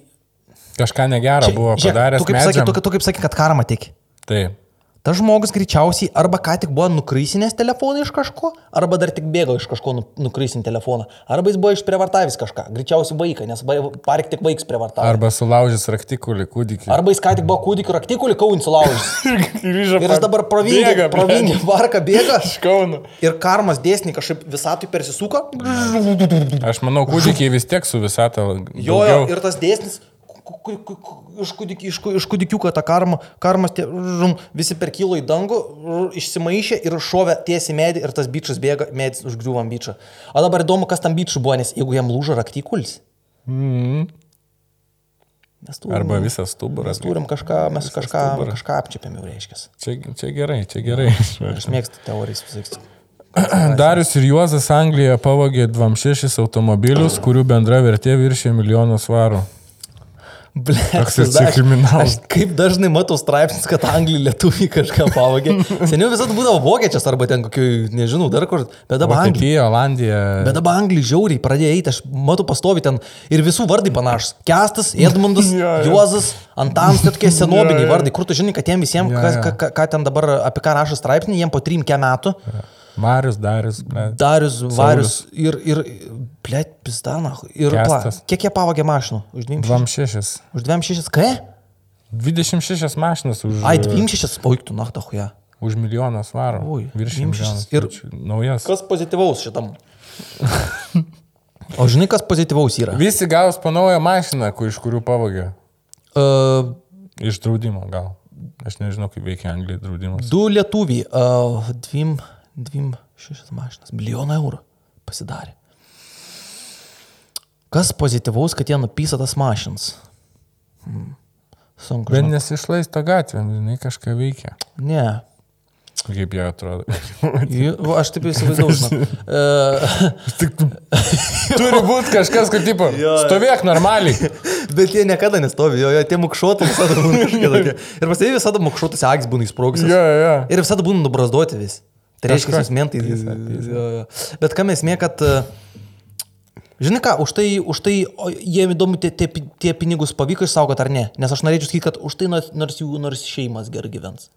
Kažką negerą buvo Žiūrėk, padaręs. tu kaip sakai, tu, tu kaip sakai, kad karma tik. Taip. Tas žmogus greičiausiai arba ką tik buvo nukrysinęs telefoną iš kažko, arba dar tik bėgo iš kažko nu- nukrysinti telefoną, arba jis buvo išprievartavęs kažką, greičiausiai vaiką, nes park tik vaiks prievartavo. Arba, sulaužys raktikulį kūdikį. arba jis ką tik buvo kūdikiu raktikulį kaunį sulaužęs. [laughs] Ir jis dabar provingia, provingia varką bėga. [laughs] Iš Kauno. Ir karmas dėsniai kažkaip visatui persisuka. Aš manau, kūdikiai vis tiek su visata. Jo, jo, ir tas dėsnis, iš, kūdiki, iš, iš kūdikiuko tą karmą, karmas tie, žum, visi perkilo į dangų, išsimaišė ir šovė tiesiai medį ir tas bičias bėga, medis užgriuvo ant bičio. O dabar įdomu, kas tam bičiui buvo, nes jeigu jam lūžo raktikulis. Mm. Turim, Arba visas stuburas. mes turim kažką, mes kažką, stuburas. kažką apčiapiam jau reiškia. Čia, čia gerai, čia gerai. Aš mėgstu teorijas visais. [clears throat] Darius ir Juozas Anglijoje pavogė 26 automobilius, kurių bendra vertė viršė milijoną svarų. Ble, Toks aš- kriminalas. Kaip dažnai matau straipsnius, kad Anglija lietuviai kažką pavogė. [laughs] Seniau visada būdavo vokiečias arba ten kokiu, nežinau, dar kur. Bet dabar Anglija. Olandija. Bet dabar Anglija žiauriai pradėjo eiti, aš matau pastovi ten ir visų vardai panašus. Kestas, [laughs] Edmundas, Jo, jo. Juozas, Antanas, tai tokie senoviniai [laughs] Jo, jo. vardai, kur tu žinai, kad jiem visiems, kas, jo. ką, ką- ką ten dabar apie ką rašo straipsnį, jiem po 3 metų. Marius, Darius. ble. Darius, Varius ir, ir blėt, pistana. Ir pla, Kestas. kiek jie pavogė mašinų? Už 26. 26. Už 26, ką? 26 mašinas už, Ai, 26, oiktų, nachtą huja. už milijoną svarų. Oi, Virš 26. milijoną. Ir- Ir naujas. Kas pozityvaus šitam? O žinai, kas pozityvaus yra? Visi gaus po naują mašiną, kur, iš kurių pavogė. Uh, Iš draudimo gal. Aš nežinau, kaip veikia Anglija draudimas. Du lietuviai, uh, dvim, dvim šešias mašinas, milijoną eurų pasidarė. Kas pozityvaus, kad jie nupysa tas mašinas? Hmm. Sunku. Bet nesišlaisto gatvėm, žinai, kažką veikia. Ne. Kaip jie atrodo. Va, Aš taip įsivaizduoju. [laughs] E, Turi būti kažkas, kad tipo, stovėk normaliai. Bet jie niekada nestovi, jo, jo tie mukšuotai visada būna kažkokie tokie. Ir pas jie visada mukšuotas akis būna įsprogęs. Jo, jo. Ir visada būna nubrazdoti vis. Tai reiškia, jūs mentai. Jo, jo. Bet kam esmė, kad... e, Žinai ką, už tai, už tai jiem įdomu, tie, tie, tie pinigus pavyko išsaugoti ar ne. Nes aš norėčiau sakyti, kad už tai nors, nors jų nors šeimas gerai gyvens.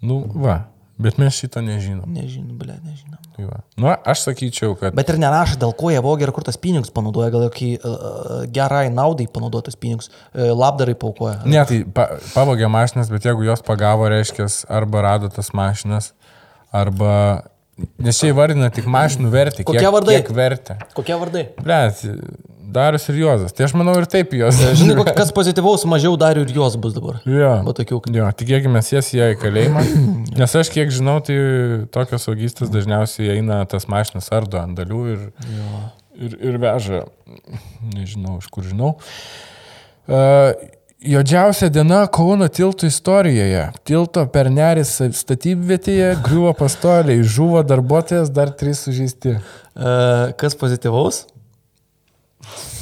Nu, va. Bet mes šito nežinom. Nežinau, ble, nežinau. Tai va. Nu, aš sakyčiau, kad... Bet ir nerašo, dėl ko jie vogė ir kur tas pinigus panaudoja, gal kokį uh, gerai naudai panaudotas pinigus, uh, labdarai paukoja. Ne, tai pa, pavogė mašinas, bet jeigu jos pagavo, reiškia, arba rado tas mašinas, arba... Nes čia įvardina tik mašinų vertę. Kokie kiek, vardai? Kiek vertę. Kokie vardai? Blet, Darius ir Juozas. Tai aš manau ir taip jos. [laughs] Žinai, kas pozityvaus mažiau darių ir jos bus dabar. Jo. Va tokių. Jo, tikėkime, jas jie į kalėjimą. [laughs] Nes aš kiek žinau, tai tokios vagystės dažniausiai eina tas mašinas ardo ant dalių ir, ir, ir veža. Nežinau, iš kur žinau. Uh, Jodžiausia diena Kauno tiltų istorijoje. Tilto per neris statybvietėje griuvo pastoliai, žuvo darbuotojas, dar trys sužeisti. Uh, kas pozityvaus?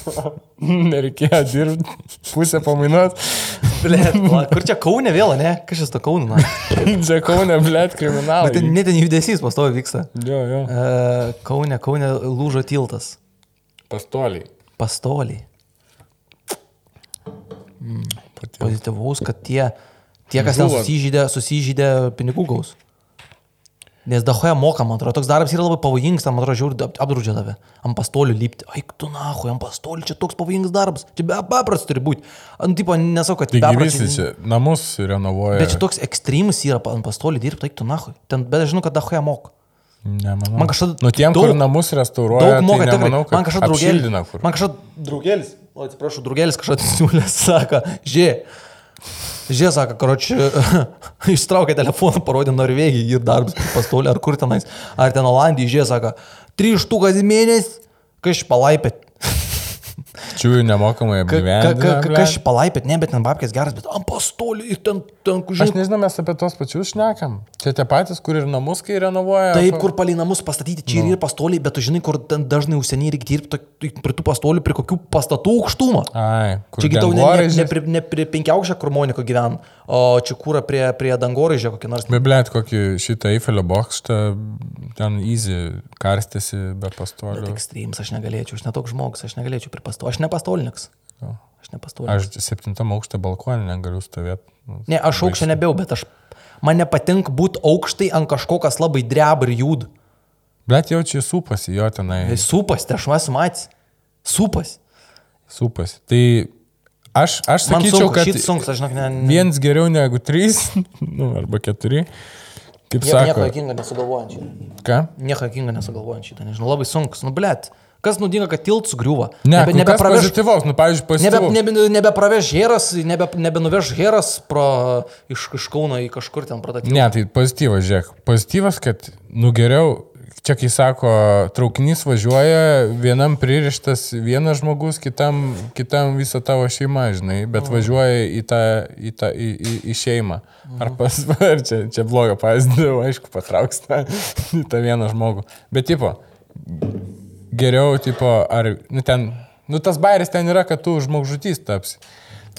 [laughs] Nereikėjo dirbti, pusę pamainuot. Blet, kur čia Kaune vėl, ne? Kas šis to Kaune? na? [laughs] Čia Kaune, blėt, kriminalai. Bet ten, net ten judesys pastovi vyksta. Jo, jo. Uh, Kaune, Kaune lūžo tiltas. Pastoliai. Pastoliai. Pozityvaus, kad tie, tie kas ten susižydė, susižydė pinigų gaus. Nes dahoje moka, man atrodo, toks darbas yra labai pavojingas, man atrodo, žiūri, ap- apdraudžia tave. Ant pastolių lipti. Ai, tu nahu, ant pastolių, čia toks pavojingas darbas. Čia be paprastas turi būti. Ant tipo, nesakau, kad Taigi visi čia namus renovuoja. Bet čia toks ekstremus yra ant pastolių dirbti, tai tu nahu. Ten, bet aš žinau, kad dahoje moka. Nemanau. Man kažkada Nu, tiem, daug- kur namus restauruoja, Daug moka, tai nemanau, kad Man kažkada draugelis. Man kažkada draugelis, o atsiprašau, draugelis kažkada siūlė, [laughs] sako, žie. Žie, sako, karoči, [laughs] ištraukė telefoną, parodė Norvegijai ir darbus pastolį, ar kur tenais, ar ten Olandijai, žie, sako, trys štukas į mėnesį, kažkaip palaipėt. Čiūjų nemokamai Ka- ka- ka- blet. Kažkaip palaipėt, ne, bet ten babkės geras, bet ant pastolį ir ten, ten, Aš žinai, nežinau, mes apie tos pačius šnekam. Čia tie patys, kur ir namus, kai renovuoja. Taip, kur palei namus pastatyti, čia ir yra pastoliai, bet tu žinai, kur ten dažnai užsieniai reikia dirbti to- prie tų pastolių, prie kokių pastatų aukštumo. Ai, kur Čia kitau ne, ne, ne, prie, ne prie penkiaukščio, kur Moniko gyvena, o čia kūra prie, prie dangoraižio kokį nors. Be blėt, kokį šitą Eifelio bokštą, ten easy karstėsi be Bet pastolių. ekstremis aš negalėčiau, aš netoks žmogus, aš negalėčiau prie pastolių, aš ne pastolininkas. Aš septintam aukšte balkonė negaliu stovėti. Nu, Ne, aš aukščio nebėjau, bet aš, man nepatinka būti aukštai ant kažko, kas labai dreba ir jud. Blet jau čia supasi jo tenai. Supas, tai aš esu matęs. Supas. Supasi. Tai aš, aš sakyčiau, sunku, kad šit sunkus, aš žinok, ne. ne viens geriau negu trys, [laughs] nu, arba keturi. Kaip nieko, nieko sako, jokingo nesugalvojant šitą. ką? Nieko jokingo nesugalvojant šitą, nežinau, labai sunkus. Nu, blėt. Kas nudinga, kad tilt sugriuva? Ne, Nebe- nebe, nebe nebepraveš- pozityvaus, nu, pavyzdžiui, Nebe, pozityvus. nebe, nebepraveš heras, nebe, nebenuveš heras pro, iš, iš Kauno į kažkur ten pradėti. Ne, tai pozityvas, žiūrėk. Pozityvas, kad, nu geriau, čia kai sako, traukinys važiuoja, vienam pririštas vienas žmogus, kitam, kitam visa tavo šeima, žinai, bet važiuoja į tą, į tą, į, į, į šeimą. Ar pas, [laughs] ar čia, čia blogo pavyzdį, [laughs] aišku, patrauks tą, [laughs] tą vieną žmogų. Bet, tipo, geriau, tipo, ar, nu ten, nu tas bairis ten yra, kad tu žmogžudys tapsi.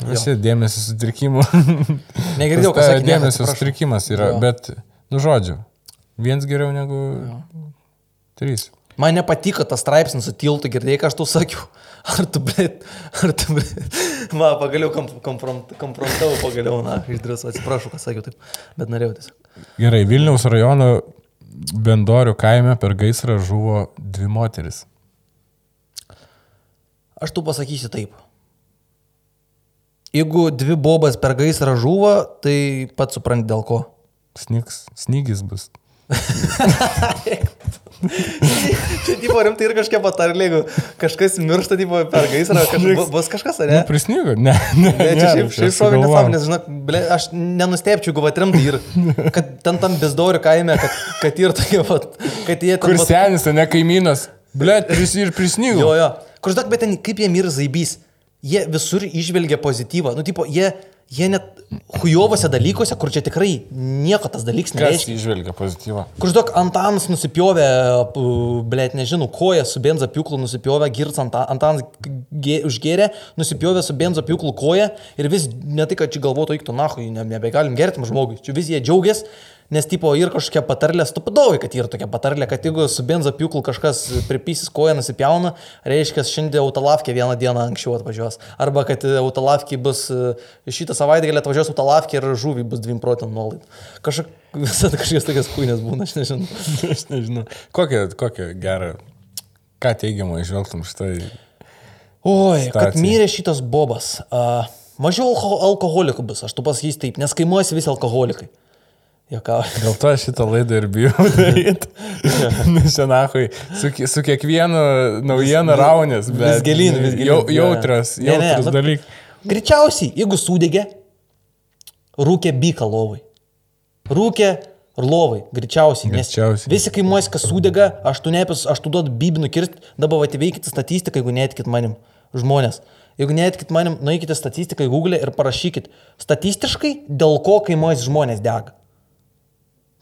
Visi dėmesio sutrikimų. [laughs] Negirdėjau, ta sakė. Dėmesio sutrikimas yra, Jo. bet, nu žodžiu, viens geriau negu trys. Man nepatiko tas straipsnis su tiltu, girdėjai, ką aš tau sakiau. [laughs] Ar tu, blėt, ar tu, blėt. [laughs] Va, pagaliau kom, kompromit- kompromitavau, pagaliau, na, išdrįsau, atsiprašau, ką sakiau taip, bet norėjau tiesiog. Gerai, Vilniaus rajono Bendorių kaime per gaisrą žuvo dvi moteris. Aš tu pasakysiu taip. Jeigu dvi bobas per gaisrą žuvo, tai pats supranti dėl ko. Snigs, snygis bus. [laughs] [laughs] Čia, tipo, rimtai ir kažkiek patarlė, jeigu kažkas miršta, tipo, per gaisrą, kažkas, bus kažkas, ar ne? Ne, prisnygo? Ne, ne. Ne, čia šiaip, šiaip šovė nesąmonės, žinok, ble, aš nenustepčiau, jeigu atrimtai ir kad ten tam bezdorių kaime, kad, kad ir tokie, kad jie ten... Kur senis, ne kaimynas? Blet, pris ir prisnygo. Jo, jo. Kur žinok, bet ten kaip jie myra zaibys. Jie visur išvelgia pozityvą. Nu, tipo, jie, jie net hujovose dalykuose, kur čia tikrai nieko tas dalykas Kas nereiškia. išvelgia pozityvą? Kur žinok, Antanas nusipjovė, blėt, nežinau, koją su benzo pjūklu nusipjovė, girts Anta- Antanas gė- užgėrė, nusipjovė su benzo pjūklu koją ir vis ne tai, kad čia galvotų, eiktų nahui, ne, nebegalim gerti žmogui. Čia vis jie džiaugiasi, nes tipo ir kažkokia patarlė, stupadovai, kad yra tokia patarlė, kad jeigu su benzo pjūklu kažkas pripysis koją nusipjauna, reiškia, šiandien autolavkė vieną dieną anksčiau atvažiuos. Arba kad autolavkė bus e, šitą savaitę gali atvažiuos autolavkė ir žuvį bus 2 procentų nuolaid. Kažkaip visada kažkokias tokias kūnės būna, aš nežinau. [laughs] Aš nežinau. Kokią, kokią gerą, ką teigiamą išvelgtum štai. Oi, kad Situacija. mirė šitas bobas. Uh, mažiau alko alkoholikų bus, aš tu pasakysiu taip, nes kaimuosi visi alkoholikai. Jokau. Dėl to šitą laidą ir bijau [laughs] daryti. [laughs] Šiandien su, su kiekvienu naujienu raunės, bet vis gilyn, vis gilyn. Jau, jautras, Ne, ne, jautras nu- dalykas. Greičiausiai, jeigu sudegė, rūkė byka lovai. Rūkė ir lovai, greičiausiai. Greičiausiai. visi kaimuosi, kas sudega, aš tu nepis, aš tu duodu bibinų kirsti, dabar atveikite statistiką, jeigu netikit manim, žmonės. Jeigu netikit manim, nueikite statistiką į Google ir parašykit statistiškai, dėl ko kaimuosi žmonės dega.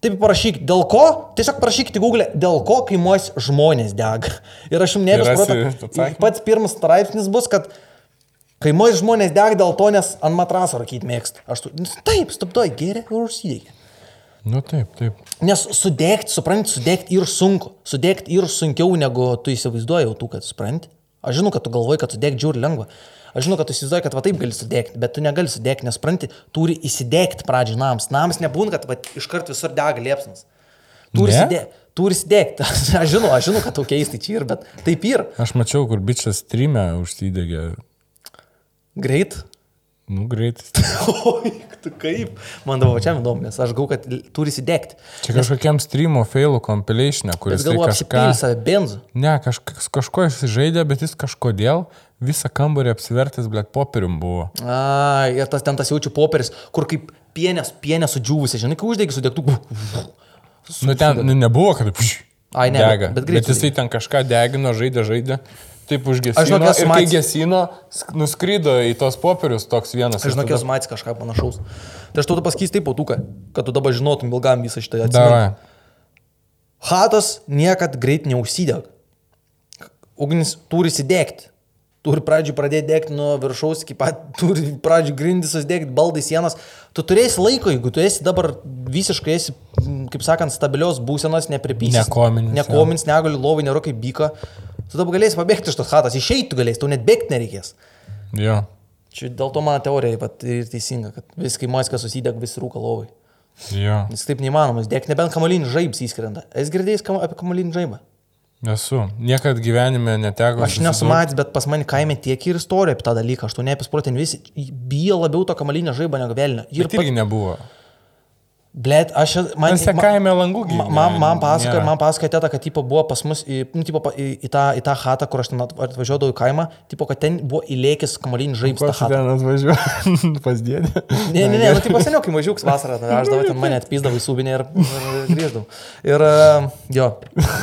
Taip parašykit, dėl ko, tiesiog parašykite Google, dėl ko kaimuosi žmonės dega. Ir aš jums atsakymą. Pats pirmas straipsnis bus, kad kaimuosi žmonės dega dėl to, nes ant matraso rakyti mėgsta. Aš tu, taip, stopdoj, geria ir užsidėkė. Nu taip, taip. Nes sudegti, supranti, sudegti ir sunku. Sudegti ir sunkiau, negu tu įsivaizduoji jau tu, kad supranti. Aš žinau, kad tu galvoji, kad sudegti žiūri lengva. Aš žinau, kad tu įsivaizduoji, kad va taip gali sudegti, bet tu negali sudegti, nes supranti, turi įsidegti pradžiai nams. Nams nebūna, kad va, iškart visur dega liepsnas. Turi Ne? įsidėti. Turi įsidėti. [laughs] Aš žinau, aš žinau, kad tu keistai čia ir, bet taip ir. Aš mačiau, kur bičias streamė užsidegė. Greit. Nu, greitai. [laughs] Oi, tu kaip. Man dabar čia įdomu, nes aš gau, kad turi įsidėti. Čia kažkokiam streamo failų compilationė, kuris Bet tai galvoju, kažką... apsipilsi save benzu. Ne, kažkas, kažko jis žaidė, bet jis kažkodėl visą kambarį apsivertęs, blėt, popierium buvo. A, ir tas ten tas jaučiu poperis, kur kaip pienės, pienės sudžiūvusi, žinai, kai uždegi sudegtų. Nu, ten nu, nebuvo, kad pš, Ai, ne, dega. bet- bet Bet, jisai ten kažką degino, žaidė, žaidė. Taip užgesino. Aš žinok, esu matęs- gesino, sk- nuskrydo į tos popierius toks vienas. Aš ir žinau, tada- jos matys kažką panašaus. Tai aš tau pasakys taip, autuką, kad tu dabar žinotum ilgam visą šitą. Davai. Hatas niekad greit neužsideg. Ugnis turi įsidėkti. Turi pradžiui pradėti degti nuo viršaus iki pat, [laughs] turi pradžiui grindis susidėkti, baldai sienas. Tu turėsi laiko, jeigu tu esi dabar visiškai esi, kaip sakant, stabilios būsenos, nepripysi. Nekominis, Nekomins, negali, lovai nėra kaip byka. Tu dabar galėsi pabėgti iš tos hatas, išeiti tu galėsi, tau net bėgti nereikės. Jo. Čia dėl to mano teorija vat, ir teisinga, kad viskai maiskas susideg, visi rūka lovai. Jo. Jis taip neįmanomas, dėk nebent kamolinį žaibs įskrenda. Esi girdėjęs kam, apie kamolinį žaibą? Esu. Niekad gyvenime neteko. Aš nesu matęs, bet pas mane kaime tiek ir istorija apie tą dalyką. Aš to neapisprotin visi. Bijo labiau to kamalinio žaibo negu velnio. Ir Bet irgi nebuvo. Blėt, aš... Man, Nes kaime langų gi Man, man nėra. pasakoja, man pasakoja teta, kad tipo, buvo pas mus į, nu, tipo, į, į, tą, į tą hatą, kur aš ten at- atvažiuodavau į kaimą, tipo, kad ten buvo įlėkęs kamalinis žaibas. Aš chatą. ten atvažiuoju [laughs] pas dėdę? Ne, ne, ne, nu, tipo seniau, kai mažiuks vasarą, dabar ten mane atpysdavau į subinę ir, ir grįždavau. Ir jo,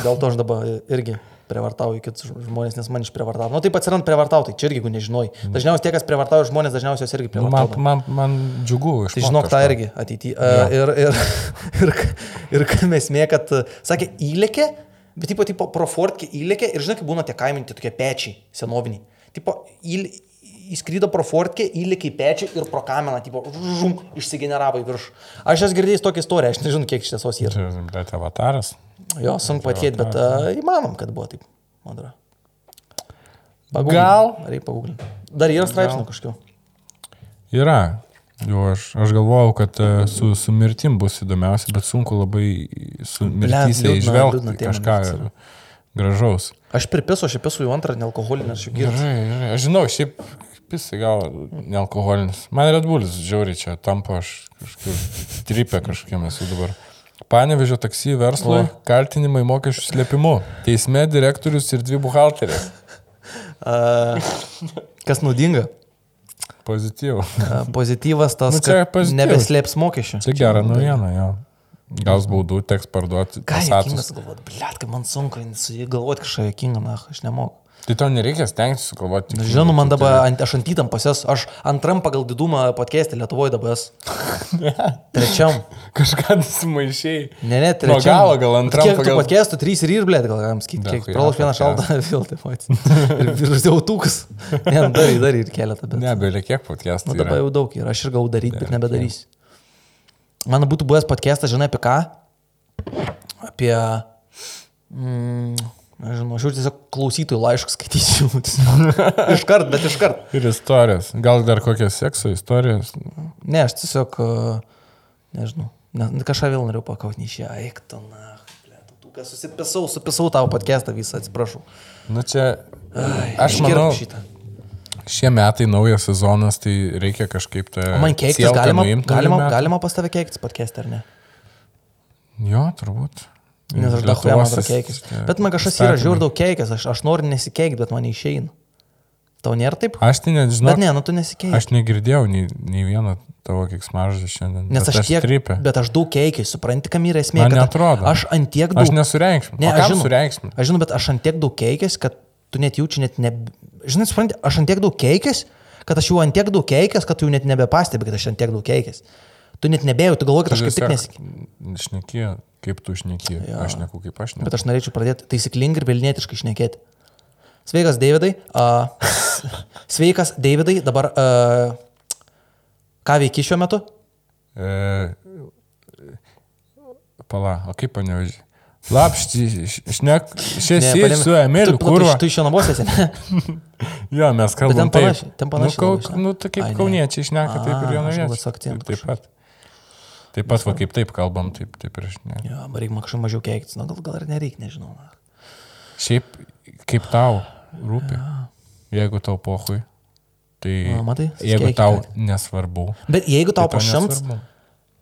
dėl to aš dabar irgi prievartauju kitus žmonės, nes man išprievartavo. Na nu, taip atsirand prievartautai, čia irgi, jeigu nežinoj. Dažniausiai tie, kas prievartauja žmonės, dažniausiai jos irgi Nu, Man, prievartauja. man, man džiugu iš Tai žinok tą irgi ateityje. Uh, ir, ir, [laughs] ir, ir kam esmė, kad, sakė, įlėkė, bet tipo, tipo pro fortkę įlėkė ir žinai, kaip būna tie kaiminti tokie pečiai senoviniai. Tipo, įl, įskrydo pro fortkę, įlėkė į pečią ir pro kameną, tipo, žum, išsigeneravo į viršų. Aš esu girdėjęs tokią istoriją, aš nežinau, kiek iš tiesos yra. Bet avataras. Jo, sunku patikėti, bet uh, įmanom, kad buvo taip, man atrodo. Gal? Reikia paguglinti. Dar yra straipsnių kažkokių. Yra. Jo, aš, aš galvojau, kad e, su, su mirtim bus įdomiausia, bet sunku labai su mirtyse liūdna- išvelgti liūdna kažką mirtis gražaus. Aš pripisu, aš įpisu jau antrą nealkoholinį, aš jau girdžiu. Gerai, gerai. Aš žinau, šiaip pisai gal nealkoholinis. Man Red Bullis žiauriai čia tampa, aš kažkur tripę kažkokiem esu dabar. Panevežio taksi verslui O. kaltinimai mokesčių slėpimu. Teisme direktorius ir dvi buhalterės. A, kas naudinga? Pozityvų. A, Pozityvas tas, Nu, kad pozityvus. nebeslėps mokesčių. Čia gera naujiena, jo. Gaus baudų, teks parduoti Ką jokingas galvot, blėt, kaip man sunku galvoti kažką jokinga, na, aš nemoku. Tai tau nereikia stengtis sugalvoti. Nu, Žinau, man dabar, ant, aš antytam pasės, aš antram pagal didumą podcast'e Lietuvoje dabar esu. [laughs] Trečiam. Kažką sumaišiai. Ne, ne, trečiam. galo gal antram Kiek pagal- podcast'ų, trys ir ir, blėt, gal galim sakyti, kiek pralauk vieną šaltą [laughs] filtą, pats. Ir virš tūkus. Ne, nu, dar, dar ir keletą, bet. Ne, beveik kiek podcastų. Nu, dabar jau daug ir aš ir gau daryti, bet nebedarysiu. Man būtų buvęs podcastas, žinai, apie ką? Apie... Mm, nežinau, aš jau tiesiog klausytojų laiškus skaitysiu. [laughs] iškart, bet iškart. Ir istorijos. Gal dar kokias sekso istorijos. Ne, aš tiesiog, uh, nežinau, ne, kažką vėl norėjau pakauti, neišėjo. Eik, tu, na, tu, kas susipisau, supisau tavo podcastą visą, atsiprašau. Nu čia. Ai, Aš manau, šitą. šie metai naujas sezonas, tai reikia kažkaip tą... O man keiktis galima, galima, galima pas tave keiktis podcastą, ar ne? Jo, turbūt. Nes aš Lietuvos atrodo is- keikis. Bet man kažkas yra žiūri daug keikis, aš, aš noriu nesikeikti, bet man neišeina. Tau nėra taip? Aš tai nežinau. Bet ne, nu tu nesikeik. Aš negirdėjau nei, nei vieno tavo kiksmaržą šiandien. Nes bet aš tiek, Tripė. bet aš daug keikiai, supranti, kam yra esmė. Man kad neatrodo. Aš ant tiek daug... Aš nesureikšminu. Ne, aš žinau, sureikšminu? aš žinau, bet aš ant tiek daug keikis, kad tu net jauči net ne... Žinai, supranti, aš ant tiek daug keikis, kad aš jau ant tiek daug keikis, kad tu jau net nebepastebi, kad aš ant tiek daug keikis. Tu net nebėjau, tu galvoji, kad aš kaip tik nesikeik. Šneki, kaip tu šneki. Jo. Aš neku kaip aš neku. Bet aš norėčiau pradėti taisyklingai ir vilnietiškai šnekėti. Sveikas, Davidai. Uh, [laughs] sveikas, Davidai. Dabar uh, ką veiki šiuo metu? E, pala, o kaip paneveži? Lapšti, šnek, šiais panem- su Emiliu, Tu- tu- kurva. Tu iš jo namuose esi, ne? [laughs] Jo, mes kalbame. ten panašiai- ten panašiai Nu, kau, šneka. nu tai kaip Ai, ne. kauniečiai išneka, taip ir A, jo aš galvoju, naujiečiai. su akcentu Taip pat. Taip pat, va, kaip taip kalbam, taip, taip ir aš ne. Jo, man reikia kažkaip mažiau keiktis, na gal, gal ir nereikia, nežinau. na. Šiaip, kaip tau rūpi, jeigu tau pohui, tai Na, matai, jeigu tau kad- nesvarbu. Bet jeigu tau tai po šimts,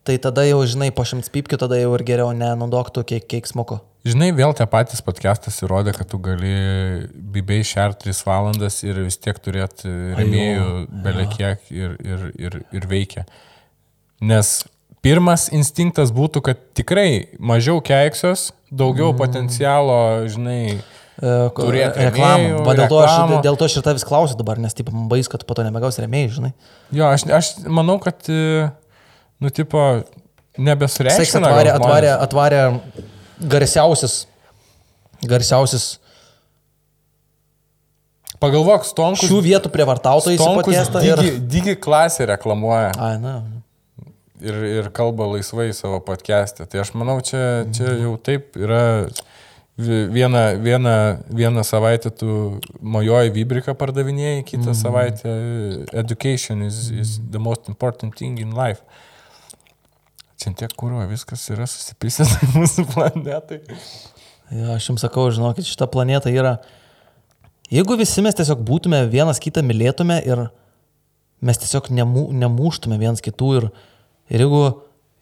tai tada jau, žinai, po šimts pipkių, tada jau ir geriau nenaudoktų kiek keiksmuko. Žinai, vėl tie patys podcastas įrodė, kad tu gali bibiai šert 3 valandas ir vis tiek turėti remėjų belekiek ir, ir, ir, ir veikia. Nes pirmas instinktas būtų, kad tikrai mažiau keiksios, daugiau mm. potencialo, žinai, E, Turėt reklamą. rėmėjų, Va, dėl, to aš, reklamą. dėl to aš ir tavęs klausiu dabar, nes taip bais, kad po to nebegaus remėjai, žinai. Jo, aš, aš manau, kad, e, nu, tipo, Seks nebesureikšmina. gal atvarė, atvarė, atvarė garsiausias, garsiausias Pagalvok, Stonkus. šių vietų prievartautojai į Stonkus podcastą digi, ir... digi klasė reklamuoja Ai, na. Ir, ir kalba laisvai savo podcast'e. Tai aš manau, čia, čia jau taip yra. vi- Vieną, vieną, vieną savaitę tu mojoji vibriką pardavinėjai, kitą mm. savaitę education is, is the most important thing in life. Čia tiek kūro, viskas yra susipysęs [laughs] mūsų planetai. Ja, aš jums sakau, žinokit, šita planeta yra. Jeigu visi mes tiesiog būtume vienas kitą mylėtume ir mes tiesiog nemū, nemūštume vienas kitų ir, ir jeigu,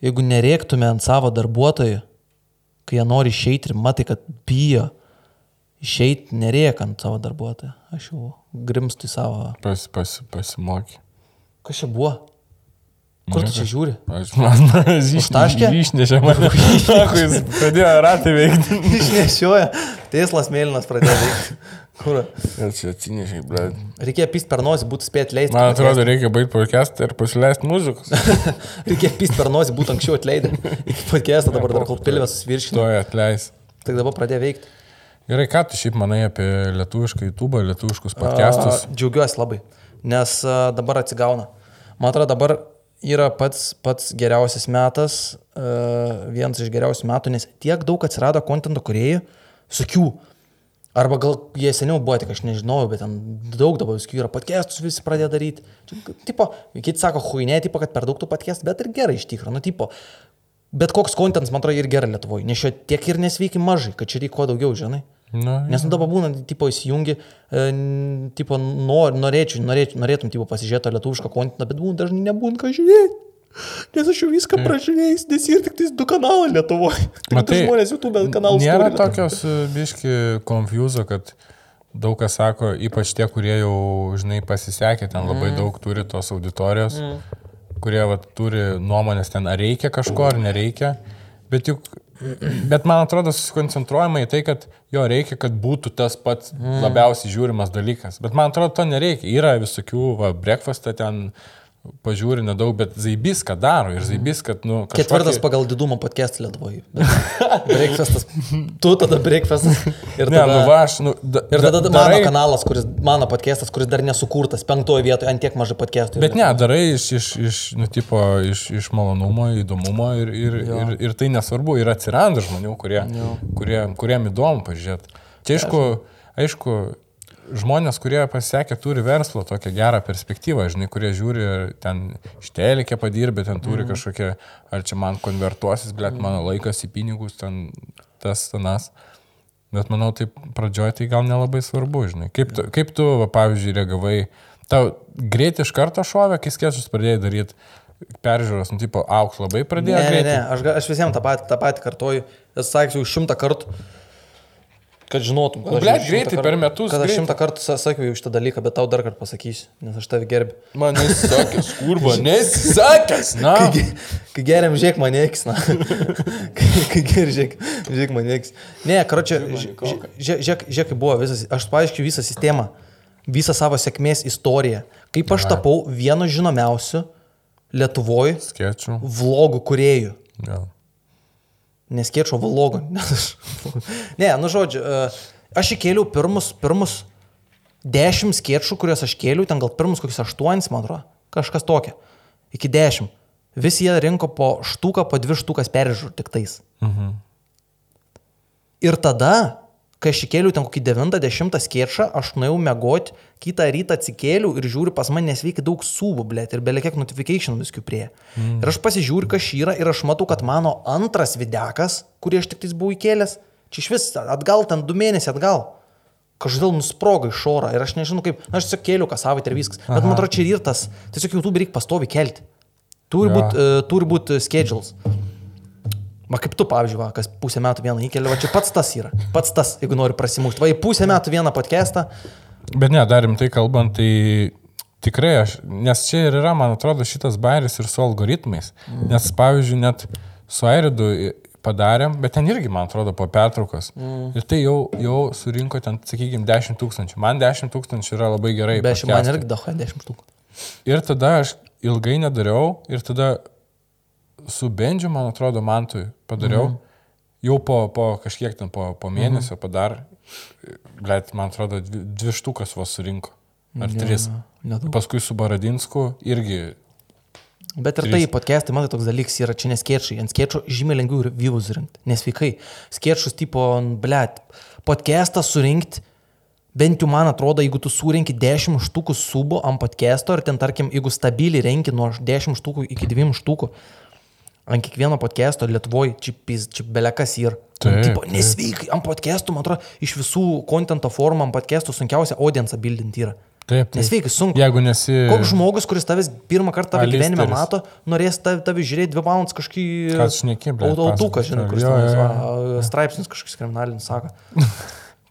jeigu nereiktume ant savo darbuotojų, kai jie nori išeiti ir matai, kad bijo išeiti, nereik ant savo darbuotojų. Aš jau grimstu į savo. Pas, pas, pasimokė. Kas čia buvo? Kur tu čia žiūri? Aš man Užtaškė? išnešė mane. [laughs] Sako, jis pradėjo ratai veikti. Išnešioja. Teslas mėlynas pradėjo veikti. Kur? Ir čia atsinešė, ble. Reikėjo pist per nosį, būtų spėt leisti. Man atrodo, reikia baigti podcastą ir pasileisti muzikos. [laughs] Reikėjo pist per nosį, būtų anksčiau atleidę. Iki podcast'o dabar dar kol pilvės susvirškino. Tuoj atleis. Tai dabar pradėjo veikti. Gerai, ką tu šiaip manai apie lietuvišką YouTube, lietuviškus podcastus? A, Džiaugiuosi labai, nes a, dabar atsigauna. Man atrodo, dabar yra pats, pats geriausias metas, a, vienas iš geriausių metų, nes tiek daug atsirado kontento kuriejų, visokių. Arba gal jie seniau buvo, tik aš nežinau, bet ten daug dabar visokių yra podcastus visi pradėjo daryti. Tipo, kiti sako, huinė, tipo, kad per daug tų podcastų, bet ir gerai iš tikrųjų. Nu, tipo, bet koks kontentas, man atrodo, ir gerai Lietuvoje. Nes šio tiek ir nesveikia mažai, kad čia reikia kuo daugiau, žinai. Na, Nes nu dabar būna, tipo, įsijungi, e, tipo, nor, norėčiau, norėčiau, norėtum, tipo, pasižiūrėti lietuvišką kontentą, bet būna dažnai nebūna ką žiūrėti. Nes aš jau viską pražiūrėjęs, nes yra tik tais du kanalai Lietuvoje. [laughs] Matai, žmonės YouTube kanalus Nėra turi. tokios e, biški konfuzo, kad daug kas sako, ypač tie, kurie jau, žinai, pasisekė, ten labai Mhm. daug turi tos auditorijos, kurie vat, turi nuomonės ten, ar reikia kažko, ar nereikia. Bet juk, bet man atrodo, susikoncentruojama į tai, kad jo reikia, kad būtų tas pats Mhm. labiausiai žiūrimas dalykas. Bet man atrodo, to nereikia. Yra visokių, va, breakfastą ten pažiūri nedaug, bet zaibys, ką daro. Ir zaibys, kad, nu, kažkokį- Ketvirtas pagal didumą podcast Lietuvoje. [laughs] Breakfastas. Tu tada breakfastas. Ir Ne, tada, nu va, aš, nu, da, ir tada da- mano darai- kanalas, kuris, mano podcastas, kuris dar nesukurtas, penktoje vietoje, ant tiek mažai podcastų. Bet ne, darai iš, iš, iš, nu, tipo, iš, iš malonumo, įdomumo ir, ir, Jo. ir, ir tai nesvarbu, ir atsiranda žmonių, kurie, kurie, kuriem įdomu pažiūrėti. Čia aišku, aišku, žmonės, kurie pasiekė, turi verslo tokią gerą perspektyvą, žinai, kurie žiūri, ten štelikė padirbė, ten turi mm. kažkokią, ar čia man konvertuosis, blėt, mano laikas į pinigus, ten tas, tenas. Bet manau, taip pradžioje tai gal nelabai svarbu, žinai. Kaip tu, kaip tu va, pavyzdžiui, reagavai, tau greit iš karto šovė, kai skiečius pradėjai daryti peržiūros, nu, tipo, auks labai pradėjo Ne, ne, greitai. ne, aš, ga- aš visiems tą patį, tą patį kartoju. Esu sakęs jau šimtą kartų, kad žinotum. kad Nu, šimtą greitai, kartų- per metus Kad aš šimtą kartų sa- sakiau jau šitą dalyką, bet tau dar kartą pasakysiu, nes aš tave gerbiu. Man nesisakęs, [laughs] kurba, nesisakęs, na. Kai, kai geriam, žiūrėk manieks, na. [laughs] kai, kai geriam, žiūrėk, žiūrėk manieks. Ne, karočią, žiūrėk, žiūrėk, buvo visas, aš paaiškiu visą sistemą, visą savo sėkmės istoriją. Kaip aš tapau vienu žinomiausiu Lietuvoje vlogų kuriejų. Ja. Neskiečio vlogo. [laughs] nes aš- ne, nu žodžiu, e, aš įkėliau pirmus, pirmus dešimt skiečių, kuriuos aš kėliau, ten gal pirmus kokius aštuonis, man atrodo, kažkas tokia. Iki dešimt. Visi jie rinko po štuką, po dvi štukas peržiūrų tik tais. Mhm. Ir tada kai aš įkėliau ten kokį 90 skėčą, aš nuėjau mėgoti, kitą rytą atsikėliau ir žiūriu, pas mane nesveikia daug sūbų, blėt, ir beliekiek notification viskių prie. Mm. Ir aš pasižiūriu, kas yra, ir aš matau, kad mano antras videkas, kurį aš tik tais buvau įkėlęs, čia iš vis atgal, ten du mėnesiai atgal. Kažkodėl nusproga iš oro ir aš nežinau kaip, na, aš tiesiog kėliau kas savaitę ir viskas. Bet man atrodo, čia ir tas, tiesiog YouTube reikia pastovi kelti. Turi būti uh, turi būt uh, schedules. Va kaip tu, pavyzdžiui, va, kas pusę metų vieną įkeli, va čia pats tas yra. Pats tas, jeigu nori prasimušti. Va į pusę metų vieną podcastą. Bet ne, dar rimtai kalbant, tai tikrai aš, nes čia ir yra, man atrodo, šitas bairis ir su algoritmais. Nes, pavyzdžiui, net su Airidu padarėm, bet ten irgi, man atrodo, po pertraukos. Mm. Ir tai jau, jau surinko ten, sakykime, 10 tūkstančių. Man 10 tūkstančių yra labai gerai. Bet šiaip man irgi dahoja 10 štukų. Ir tada aš ilgai nedariau ir tada su Bendžiu, man atrodo, Mantui padariau. Mhm. Jau po, po kažkiek ten, po, po mėnesio mhm. padar, bet man atrodo, dvi, dvi štukas vos surinko. Ar Ne, tris. nedaug. Paskui su Baradinsku irgi. Bet ir Trys. tai podcastai, man tai toks dalykas yra, čia neskiečiai. Ant skečio žymiai lengviau ir vyvus surinkti. Nesveikai. Skečus tipo, blėt, podcastą surinkti. Bent jau man atrodo, jeigu tu surinki 10 štukų subo ant podcast'o ir ten, tarkim, jeigu stabiliai renki nuo 10 štukų iki 2 štukų, ant kiekvieno podcast'o Lietuvoje, čia, pis- čia belekas ir. Taip, tipo, taip. nesveikai, ant podcast'ų, man atrodo, iš visų kontento formų ant podcast'ų sunkiausia audience bildinti yra. Taip, taip. Nesveikai, sunku. Jeigu nesi... Koks žmogus, kuris tavęs pirmą kartą tavo gyvenime mato, norės tav, tavį žiūrėti dvi valandas kažkokį... Ką tu šneki, blet, Autotuką, pasakok, žinai, kuris jo, jo, va, straipsnis kažkoks kriminalinis sako. [laughs]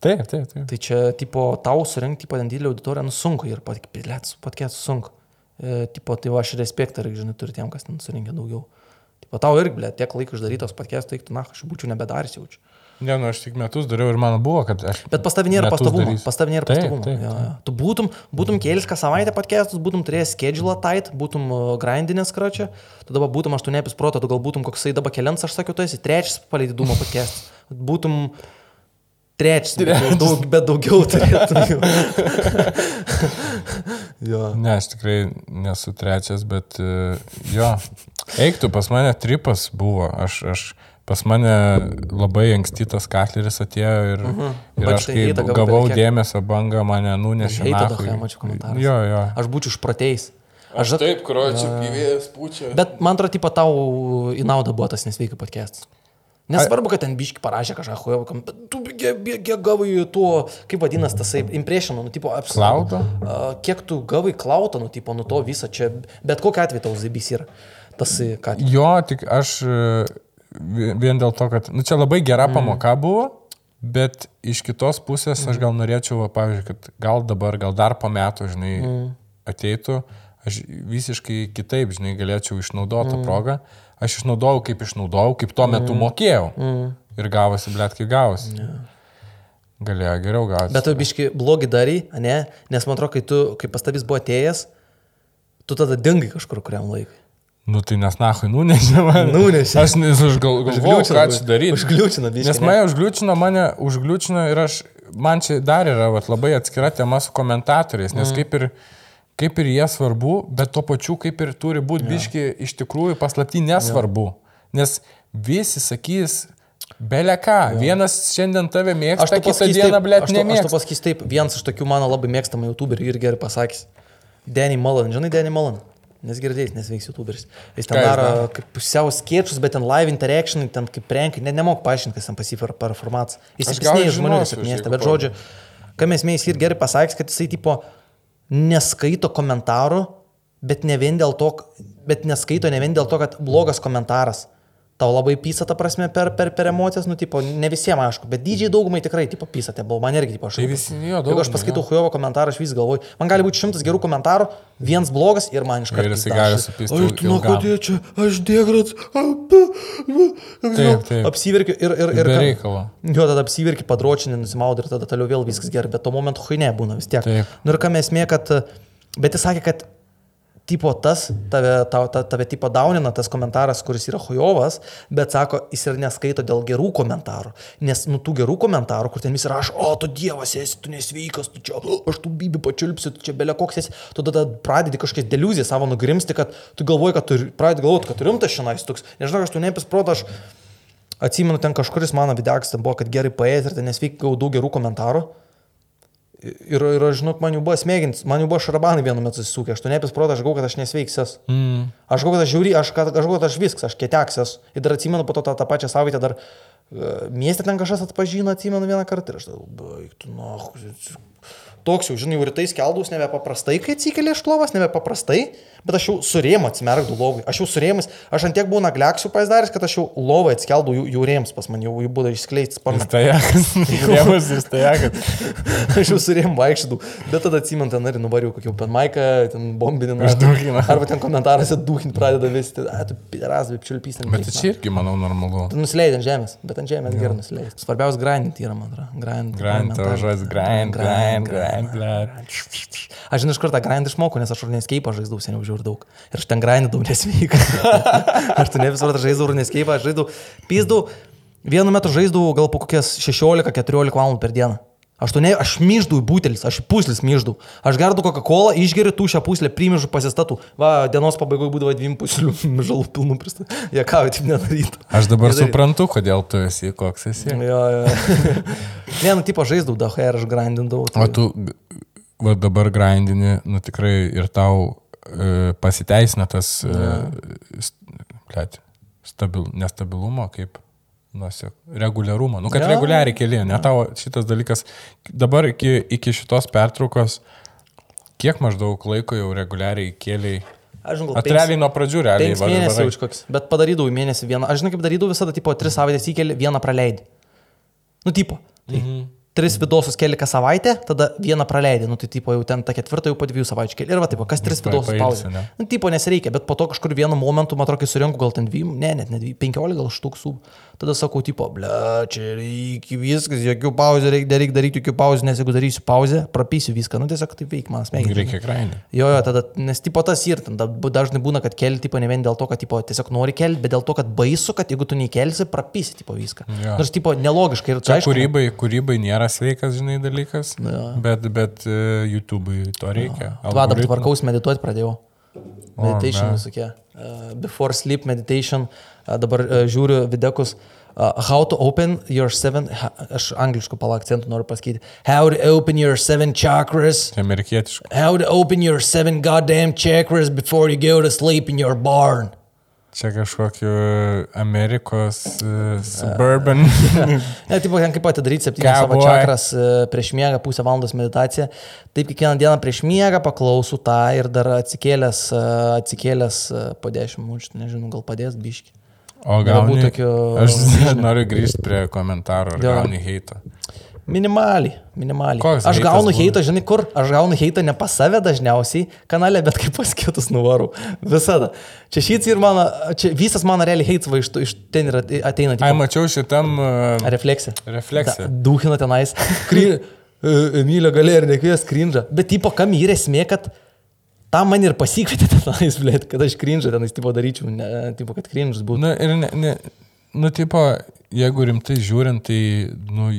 Taip, taip, taip. Tai čia, tipo, tau surinkti, didelį auditoriją, nu sunku ir pat, pilėt, su patkėt sunku. E, tipo, tai va, aš respektą, žinai, turiu tiem, kas ten surinkė daugiau. Tipo, tau irgi, blė, tiek laiko išdarytos patkėt, tai, na, aš būčiau nebedaręs jaučiu. Ne, nu aš tik metus dariau ir man buvo, kad aš... Bet pas tavį nėra metus pastavumo. darysiu. Pas tavį nėra Taip, pastavumo. taip, Jo, taip. jo. Tu būtum, būtum kėlis kas savaitę podcastus, būtum turėjęs schedule tight, būtum grindinės kračia, tu dabar būtum aš tu nepis proto, tu gal būtum koksai dabar keliant, aš sakiau, tu esi trečias paleidimo podcastas. Būtum trečias, bet, daug, bet daugiau turėtum. jau. [laughs] jo. Ne, aš tikrai nesu trečias, bet e, jo. Eiktų, pas mane tripas buvo. Aš, aš, pas mane labai ankstytas katleris atėjo ir, uh -huh. ir aš kai gavau per kiek? dėmesio bangą, mane nunešė. Nachui. dahoja, mačiau komentarą. Jo, jo. Aš būčiau išprotėjęs. Aš, Aš taip, kročiu, gyvėjas pučia. Bet man atrodo, tipo, tau į naudą buvo tas nesveikai podcastas. Nesvarbu, kad ten biški parašė kažką, huojo, kam, bet tu kiek gavai tuo, kaip vadinasi tas, impressionų, nu, tipo, apsi. Klaudo? A, Kiek tu gavai klautą, nu, tipo, nu to visą čia, bet kokia atveju tau zibys yra. Tas, ką. Jo, tik aš e, vi- vien dėl to, kad, nu čia labai gera mm. pamoka buvo, bet iš kitos pusės mm. aš gal norėčiau, va, pavyzdžiui, kad gal dabar, gal dar po metų, žinai, mm. ateitų, aš visiškai kitaip, žinai, galėčiau išnaudoti tą progą. Aš išnaudojau, kaip išnaudojau, kaip tuo metu mokėjau. Mm. Ir gavosi, blėt, kai gavosi. Yeah. Galėjo geriau gauti. Bet tu biški blogi darai, ne? Nes man atrodo, kai tu, kai pas tavęs buvo atėjęs, tu tada dingai kažkur kuriam laikui. Nu tai nes nahui nunešė man. Nunešė. Aš nes aš gal, galvojau, ką čia daryti. Užgliūčina biški. Nes mane užgliūčino, mane užgliūčino ir aš, man čia dar yra vat, labai atskira tema su komentatoriais, nes mm. kaip, ir, kaip ir jie svarbu, bet tuo pačiu kaip ir turi būti ja. biški iš tikrųjų paslapti nesvarbu. Ja. Nes visi sakys, Belė ką, ja. vienas šiandien tave mėgsta, Aš to kitą dieną, blėt, to- Aš to nemėgsta. pasakysiu taip, vienas iš tokių mano labai mėgstamų youtuberių ir gerai pasakys. Danny Mullen, žinai Danny Mullen? Nes girdėjai, nes veiks youtuberis. Jis ten jis daro daro? kaip pusiau skiečius, bet ten live interaction, ten kaip prankai, net nemok paaiškinti, kas ten pasifera per formatą. Jis ir žmonių nesėkmės, jeigu bet žodžiu, ką mes mėjai ir gerai pasakys, kad jisai tipo neskaito komentarų, bet ne vien dėl to, bet neskaito ne vien dėl to, kad blogas komentaras. Tau labai pysa ta prasme per, per, per emocijas, nu, tipo, ne visiems aišku, bet didžiai daugumai tikrai, tipo, pysa, tai buvo, man irgi, tipo, aš. Tai visi, jo, Jeigu aš paskaitau jo. hujovo komentarą, aš vis galvoju, man gali būti šimtas gerų komentarų, vienas blogas ir man iš karto. Ir jisai gali supysti Ai, tu kodėl čia, aš. Taip, taip. Apsiverkiu ir... ir, ir reikalo. Jo, tada apsiverki, padročinį, nusimaudai ir tada toliau vėl viskas gerai, bet tuo momentu huinė būna vis tiek. Taip. Nu ir ką mes mė, kad... Bet jis sakė, kad tipo tas, tave, tave, tave, tave tipo daunina tas komentaras, kuris yra hujovas, bet sako, jis ir neskaito dėl gerų komentarų. Nes nu tų gerų komentarų, kur ten visi rašo, o tu dievas esi, tu nesveikas, tu čia, aš tu bibi pačiulpsiu, tu čia belė koks esi, tu tada pradedi kažkokias deliuzijas savo nugrimsti, kad tu galvoji, kad tu pradedi galvoti, kad tu rimtas šiandien toks. Nežinau, aš tu nepis proto, aš Atsimenu, ten kažkuris mano videoks ten buvo, kad gerai paėjęs ir ten nesveik gavau daug gerų komentarų. Ir, ir aš žinau, man jau buvo smėgins, man jau buvo šarabanai vienu metu susisūkę, aš tu nepis protą, aš galvoju, kad aš nesveiksias. Mm. Aš galvoju, kad aš žiūri, aš, aš galvoju, kad aš viskas, aš kieteksias. Ir dar atsimenu po to tą, tą pačią savaitę dar miestė ten kažkas atpažino, atsimenu vieną kartą ir aš tada, baig, tu, na, toks jau, žinai, rytais keldus nebe paprastai, kai atsikeli iš lovas, nebe paprastai, bet aš jau surėmą atsimerkdu lovui. Aš jau surėmus, aš ant tiek būna gleksių pasidaręs, kad aš jau lovai atskeldau jų, jų rėms pas mane, jau, jau būda išskleisti sparnas. Stajakas. Rėmas ir stajakas. [laughs] [laughs] aš jau surėm vaikščiau, bet tada atsimint ten ir nuvariau kokį open maiką, ten bombinimą. Išdūchina. Arba ten komentaruose dūkint pradeda vis, tai, tu pideras, bet čiulpys ten. Bet tai čia irgi, manau, normalu. Tu nusileidai ant žemės, bet ant žemės gerai nusileidai. Svarbiausia grindinti yra, man atrodo. Grind. Grind, žodis, grind, grind, grind, grind. Aš žinau, iš kur tą grind išmokau, nes aš runeskeipą žaidžiau seniau žiūri daug. Ir aš ten grindinau nesveika. [laughs] aš tu ne visur žaidžiau runeskeipą, aš žaidžiau, pizdau, vienu metu žaidžiau gal po kokias 16-14 valandų per dieną. Aš ne, aš myždu į butelis, aš puslis myždu. Aš gerdu Coca-Cola, išgeriu tušę puslę, primižu pasistatų. Va, dienos pabaigoje būdavo dviem puslių [laughs] žalų pilnų pristatų. Jie ką, taip nedarytų. Aš dabar Nedarytų. suprantu, kodėl tu esi, koks esi. Jo, jo. [laughs] ne, nu, tipo, žaisdavau daug ir aš grindindavau. O tu va, dabar grindini, nu tikrai ir tau e, pasiteisina tas e, st- stabil, nestabilumo, kaip nuosek, reguliarumo. Nu, kad ja. reguliariai keli, ne tavo šitas dalykas. Dabar iki, iki šitos pertraukos, kiek maždaug laiko jau reguliariai kėliai. Aš žinau, gal Atreliai nuo pradžių realiai. Penks mėnesių varai. už koks, bet padarydavau mėnesį vieną. Aš žinau, kaip darydavau visada, tipo, tris savaitės įkeli, vieną praleidai. Nu, tipo. Tai mhm. Tris vidosus keli kas savaitę, tada vieną praleidai. Nu, tai tipo jau ten tą ketvirtą jau po dviejų savaičių keli. Ir va, tipo, kas tris Pa- vidosus pauzė. ne? Nu, tipo, nesreikia, bet po to kažkur vienu momentu, man atrodo, kai surinku gal ten dvi, ne, net ne dvi, penkiolika gal štuksų. Tada sakau, tipo, ble, čia reikia viskas, jokių pauzę, reikia daryk, daryti jokių pauzę, nes jeigu darysiu pauzę, prapysiu viską. Nu, tiesiog taip veikia, man smegenys. Reikia grindinti. Jo, jo, tada, nes tipo tas ir ten dažnai būna, kad keli tipo ne vien dėl to, kad tipo, tiesiog nori kelti, bet dėl to, kad baisu, kad jeigu tu nekelsi, prapysi tipo viską. Jo. Nors tipo nelogiškai ir Čia aišku, kūrybai, kūrybai nėra sveikas, žinai, dalykas, Jo. bet, bet uh, YouTube'ui to reikia. Va, dabar Algoritmų. tvarkaus medituoti pradėjau. Meditation visokie. Uh, before sleep meditation. Uh, dabar uh, žiūriu videkus. Uh, how to open your seven, ha, aš angliškų pala akcentų noriu pasakyti. How to open your seven chakras. Tai amerikietiška. How to open your seven goddamn chakras before you go to sleep in your barn. Čia kažkokiu Amerikos uh, suburban. [laughs] Ne, taip, ten kaip atidaryti septynias savo čakras e, prieš miegą, pusę valandos meditacija. Taip kiekvieną dieną prieš miegą paklausau tą ir dar atsikėlęs, e, atsikėlęs po 10 minučių, nežinau, gal padės biški. O Galbūt gauni tokio- Aš [laughs] noriu grįžti prie komentarų, ar gauni heitą. Minimaliai, minimaliai. Koks aš gaunu heitą, žinai kur, aš gaunu heitą ne pas save dažniausiai kanale, bet kaip pas kitus nuvarau. Visada. Čia šits ir mano, čia visas mano realiai heitas va iš, iš ten ir ate- ateina. Ai, Tipo, mačiau šitam uh, refleksija. refleksija. Dūkina tenais. [laughs] Kry... Emilio galėjo ir nekvies krindžą. Bet tipo, kam yra esmė, kad tam man ir pasikvietė tenais, blėt, kad aš krindžą tenais tipo daryčiau, ne, tipo, kad krindžas būtų. Nu, ir ne, ne, nu, tipo, jeigu rimtai žiūrint, tai, nu,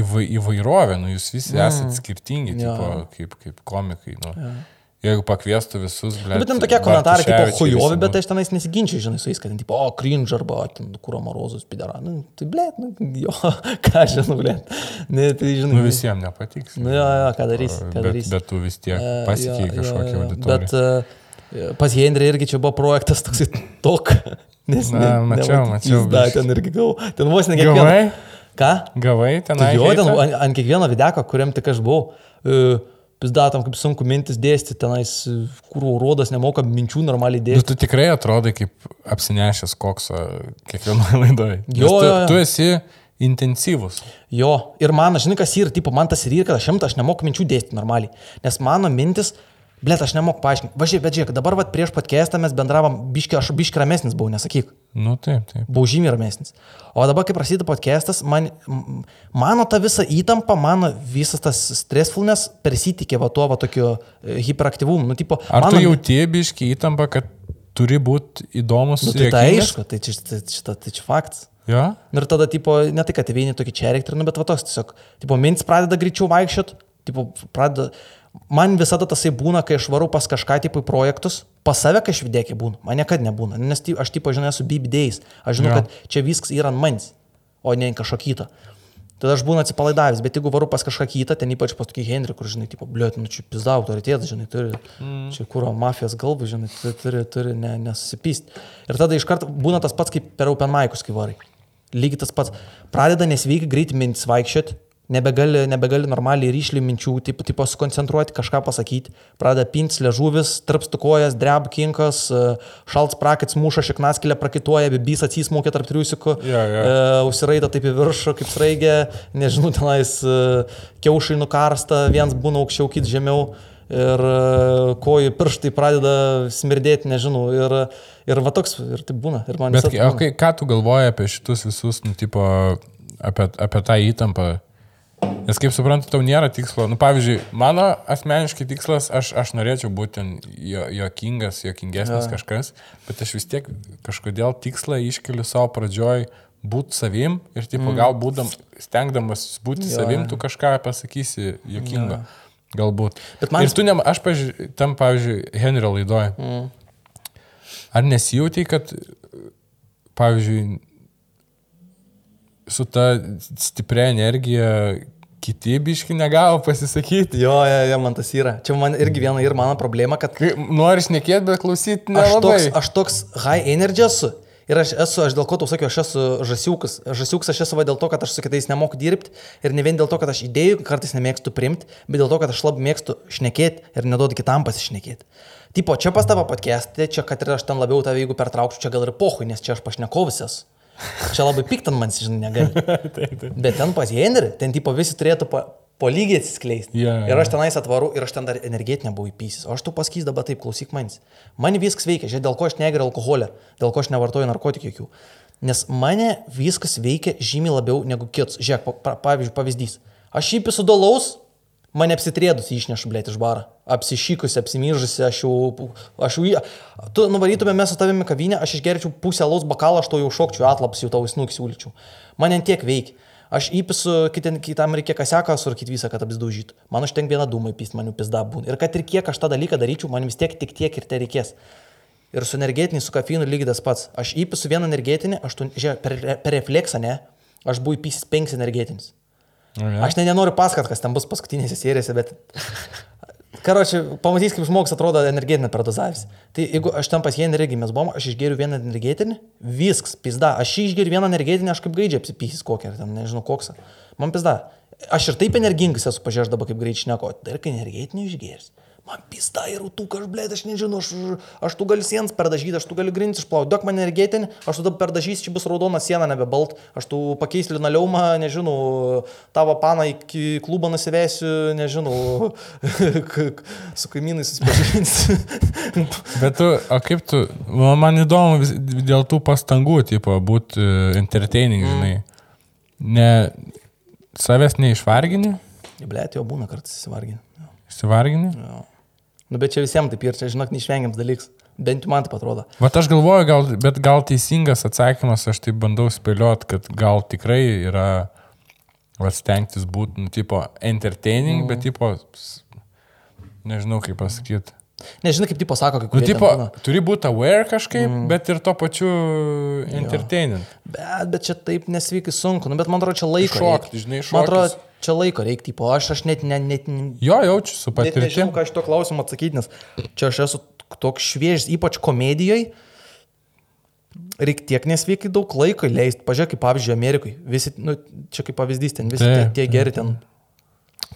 įvai, įvairovė, nu, jūs visi mm. esate skirtingi, Jo. tipo, kaip, kaip komikai, nu. Jeigu pakviestų visus, ble. Bet ten tokie komentarai, tipo, hujovi, bet aš tenais nesiginčiau, žinai, su jais, kad tipo, o, cringe arba, ten, kūro morozus, pidara. Nu, tai, blėt, nu, jo, [laughs] ką aš žinau, blėt. Ne, tai, žinai. Nu, visiems nepatiks. Nu, jo, jo, ką darysi, ką bet, darysi. bet tu vis tiek E, pasiekiai jo, kažkokią auditoriją. Bet uh, pas Hendrį irgi čia buvo projektas toksai tok. [laughs] Nes Na, mačiau, mačiau, Da, biškį. ten irgi gavau. Ten vos ne kiekvieną. Ką? Gavai ten? Tai jo, ten ant, ant kiekvieno videko, kuriam tik aš buvau. Uh, Pizdatam, kaip sunku mintis dėstyti, tenais, kur rodas nemoka minčių normaliai Nu, dėstyti. tu tikrai atrodai kaip apsinešęs kokso kiekvienoje [laughs] laidoje. Jo, tu, jo, jo. tu esi intensyvus. Jo, ir man, žinai, kas yra, tipo, man tas ir yra, kad aš šimtą, aš nemoku minčių dėstyti normaliai. Nes mano mintis, blėt, aš nemoku paaiškinti. Važiuok, bet žiūrėk, dabar vat, prieš podcastą mes bendravom, biški, aš biški ramesnis buvau, nesakyk. Nu, taip, taip. Buvau žymiai ramesnis. O dabar, kai prasideda podcastas, man, mano ta visa įtampa, mano visas tas stressfulness persitikė va tuo va tokiu e, hiperaktyvumu. Nu, tipo, Ar mano, tu jauti biški įtampą, kad turi būti įdomus? Nu, tai tai aišku, tai čia, tai, čia, tai čia faktas. Jo? Ir tada, tipo, ne tai, kad vieni tokie čia reikia, nu, bet va toks tiesiog, tipo, mintis pradeda greičiau vaikščiot, tipo, pradeda, Man visada tasai būna, kai aš varau pas kažką tipo į projektus, pas save kažkaip dėkiai būna, man niekada nebūna, nes ty- aš tipo žinau, esu BBDais, aš žinau, Jo. kad čia viskas yra ant manęs, o ne kažko kito. Tada aš būnu atsipalaidavęs, bet jeigu varu pas kažką kitą, ten ypač pas tokį Henry, kur, žinai, tipo, bliuot, nu čia pizda autoritėtas, žinai, turi, mm. čia kūro mafijos galvų, žinai, turi, turi, turi ne, nesusipysti. Ir tada iš karto būna tas pats kaip per Open Maikus, kai varai. Lygiai tas pats. Pradeda nesveikai greit mintis vaikščioti, nebegali, nebegali normaliai ryšliai minčių, taip, taip susikoncentruoti, kažką pasakyti. Pradeda pintis ležuvis, tarpstų kojas, dreb kinkas, e, šalts prakits muša, šiknaskilė prakituoja, bibys atsismokė tarp triusikų, jo. e, užsiraita taip į viršų, kaip sraigė, nežinau, tenais e, kiaušai nukarsta, vienas būna aukščiau, kit žemiau. Ir e, kojų pirštai pradeda smirdėti, nežinau. Ir, ir va toks, ir tai būna. Ir man Bet visada o būna. kai, ką tu galvoji apie šitus visus, nu, tipo, apie, apie tą įtampą? Nes kaip suprantu, tau nėra tikslo. Nu, pavyzdžiui, mano asmeniškai tikslas, aš, aš norėčiau būti jo, jokingas, jokingesnis Jo. kažkas, bet aš vis tiek kažkodėl tikslą iškeliu savo pradžioj būti savim ir, tipo, mm. gal būdam, stengdamas būti Jo, savim, tu kažką pasakysi jokingo. Galbūt. Bet man- Ir tu, ne, aš, pavyzdžiui, tam, pavyzdžiui, Henrio laidoje. Mm. Ar nesijautai, kad, pavyzdžiui, su ta stipria energija kiti biški negavo pasisakyti? Jo, jo, jo, man tas yra. Čia man irgi viena ir mano problema, kad Nori šnekėti, bet klausyti aš nelabai. toks, aš toks high energy esu. Ir aš esu, aš dėl ko tau sakiau, aš esu žasiukas. Žasiukas aš esu dėl to, kad aš su kitais nemoku dirbti ir ne vien dėl to, kad aš idėjų kartais nemėgstu primti, bet dėl to, kad aš labai mėgstu šnekėti ir neduodu kitam pasišnekėti. Tipo, čia pas tavo podcast'e, čia kad ir aš ten labiau tave, jeigu pertrauksiu, čia gal ir pohui, nes čia aš pašnekovas esu. Čia labai piktant man, žinai, negali. [laughs] Bet ten pas Henry, ten tipo visi turėtų po, po lygiai atsiskleisti. Jo, jo. Ir aš tenais atvaru ir aš ten dar energetinė buvau įpysis. O aš tu pasakys dabar taip, klausyk manis. Man viskas veikia, žiūrėk, dėl ko aš negeriu alkoholio, dėl ko aš nevartoju narkotikų jokių. Nes mane viskas veikia žymiai labiau negu kitus. Žiūrėk, pa, pa, pavyzdžiui, pavyzdys. Aš jį pisudolaus, mane apsitrėdus išnešu, blėt, iš barą. Apsišykusi, apsimyžusi, aš jau... Aš jau... Tu nuvarytume mes su tavimi kavinę, aš išgerčiau pusę alaus bakalą, aš to jau šokčiau, atlaps jau tau įsnuk siūlyčiau. Man ant tiek veikia. Aš įpisu, kitam, kitam reikia kaseką surkit visą, kad apsdaužytų. Man užtenka vieną dūmą įpist, man jau pizda būna. Ir kad ir kiek aš tą dalyką daryčiau, man vis tiek tik tiek ir te reikės. Ir su energetiniu, su kafeinu lygiai tas pats. Aš įpisu vieną energetinį, aš, tu- žiūrėk, per, per refleksą, ne, aš buvau įpisis penkis energetinis. Nu? Aš ne, nenoriu pasakot, kas ten bus paskutinėse serijose, bet... Karoči, pamatys, kaip žmogus atrodo energetinė perdozavęs. Tai jeigu aš ten pas irgi mes buvom, aš išgeriu vieną energetinį, viskas, pizda. Aš išgeriu vieną energetinį, aš kaip gaidžiai apsipysis kokią, ten nežinau koks. Man pizda. Aš ir taip energingas esu pažiūrėjęs dabar kaip greičiai šneko, dar kai energetinį išgeris. Man pizda ir tu kažblėt, aš nežinau, aš, aš tu gali sienas perdažyti, aš tu gali grindis išplauti, duok man energetinį, aš tu dabar perdažysiu, čia bus raudona siena, nebe balt, aš tu pakeisiu linoliaumą, nežinau, tavo paną iki klubą nusivesiu, nežinau, [laughs] su kaimynais susipažinsiu. [laughs] Bet tu, o kaip tu, man man įdomu vis, dėl tų pastangų, tipo, būti uh, entertaining, žinai. Ne, savęs neišvargini, Blėt, jo būna kartais įsivarginę. išsivargini. Nu, bet čia visiems taip ir čia, žinok, neišvengiams dalykas. Bent jau man taip atrodo. Vat aš galvoju, gal, bet gal teisingas atsakymas, aš taip bandau spėliot, kad gal tikrai yra, va, stengtis būti, nu, tipo, entertaining, mm. bet, tipo, nežinau kaip pasakyti. Nežinai, kaip tipo sako, kai Nu, kurie. tipo, ten būna. turi būti aware kažkaip, mm. bet ir tuo pačiu entertaining. Bet, bet čia taip nesveikai sunku. Nu, bet man atrodo, čia laiko. Šokti, žinai, Man atrodo. Čia laiko reikia, tipo, aš, aš net, net, net, Jo, jaučiu su Net nežinau, ką iš to klausimo atsakyti, nes čia aš esu toks šviežis, ypač komedijoje. Reikia tiek nesveikai daug laiko leisti. Pažiūrėk, kaip pavyzdžiui, Amerikai. Visi, nu, čia kaip pavyzdys, ten visi tie, Taip, tie geri ten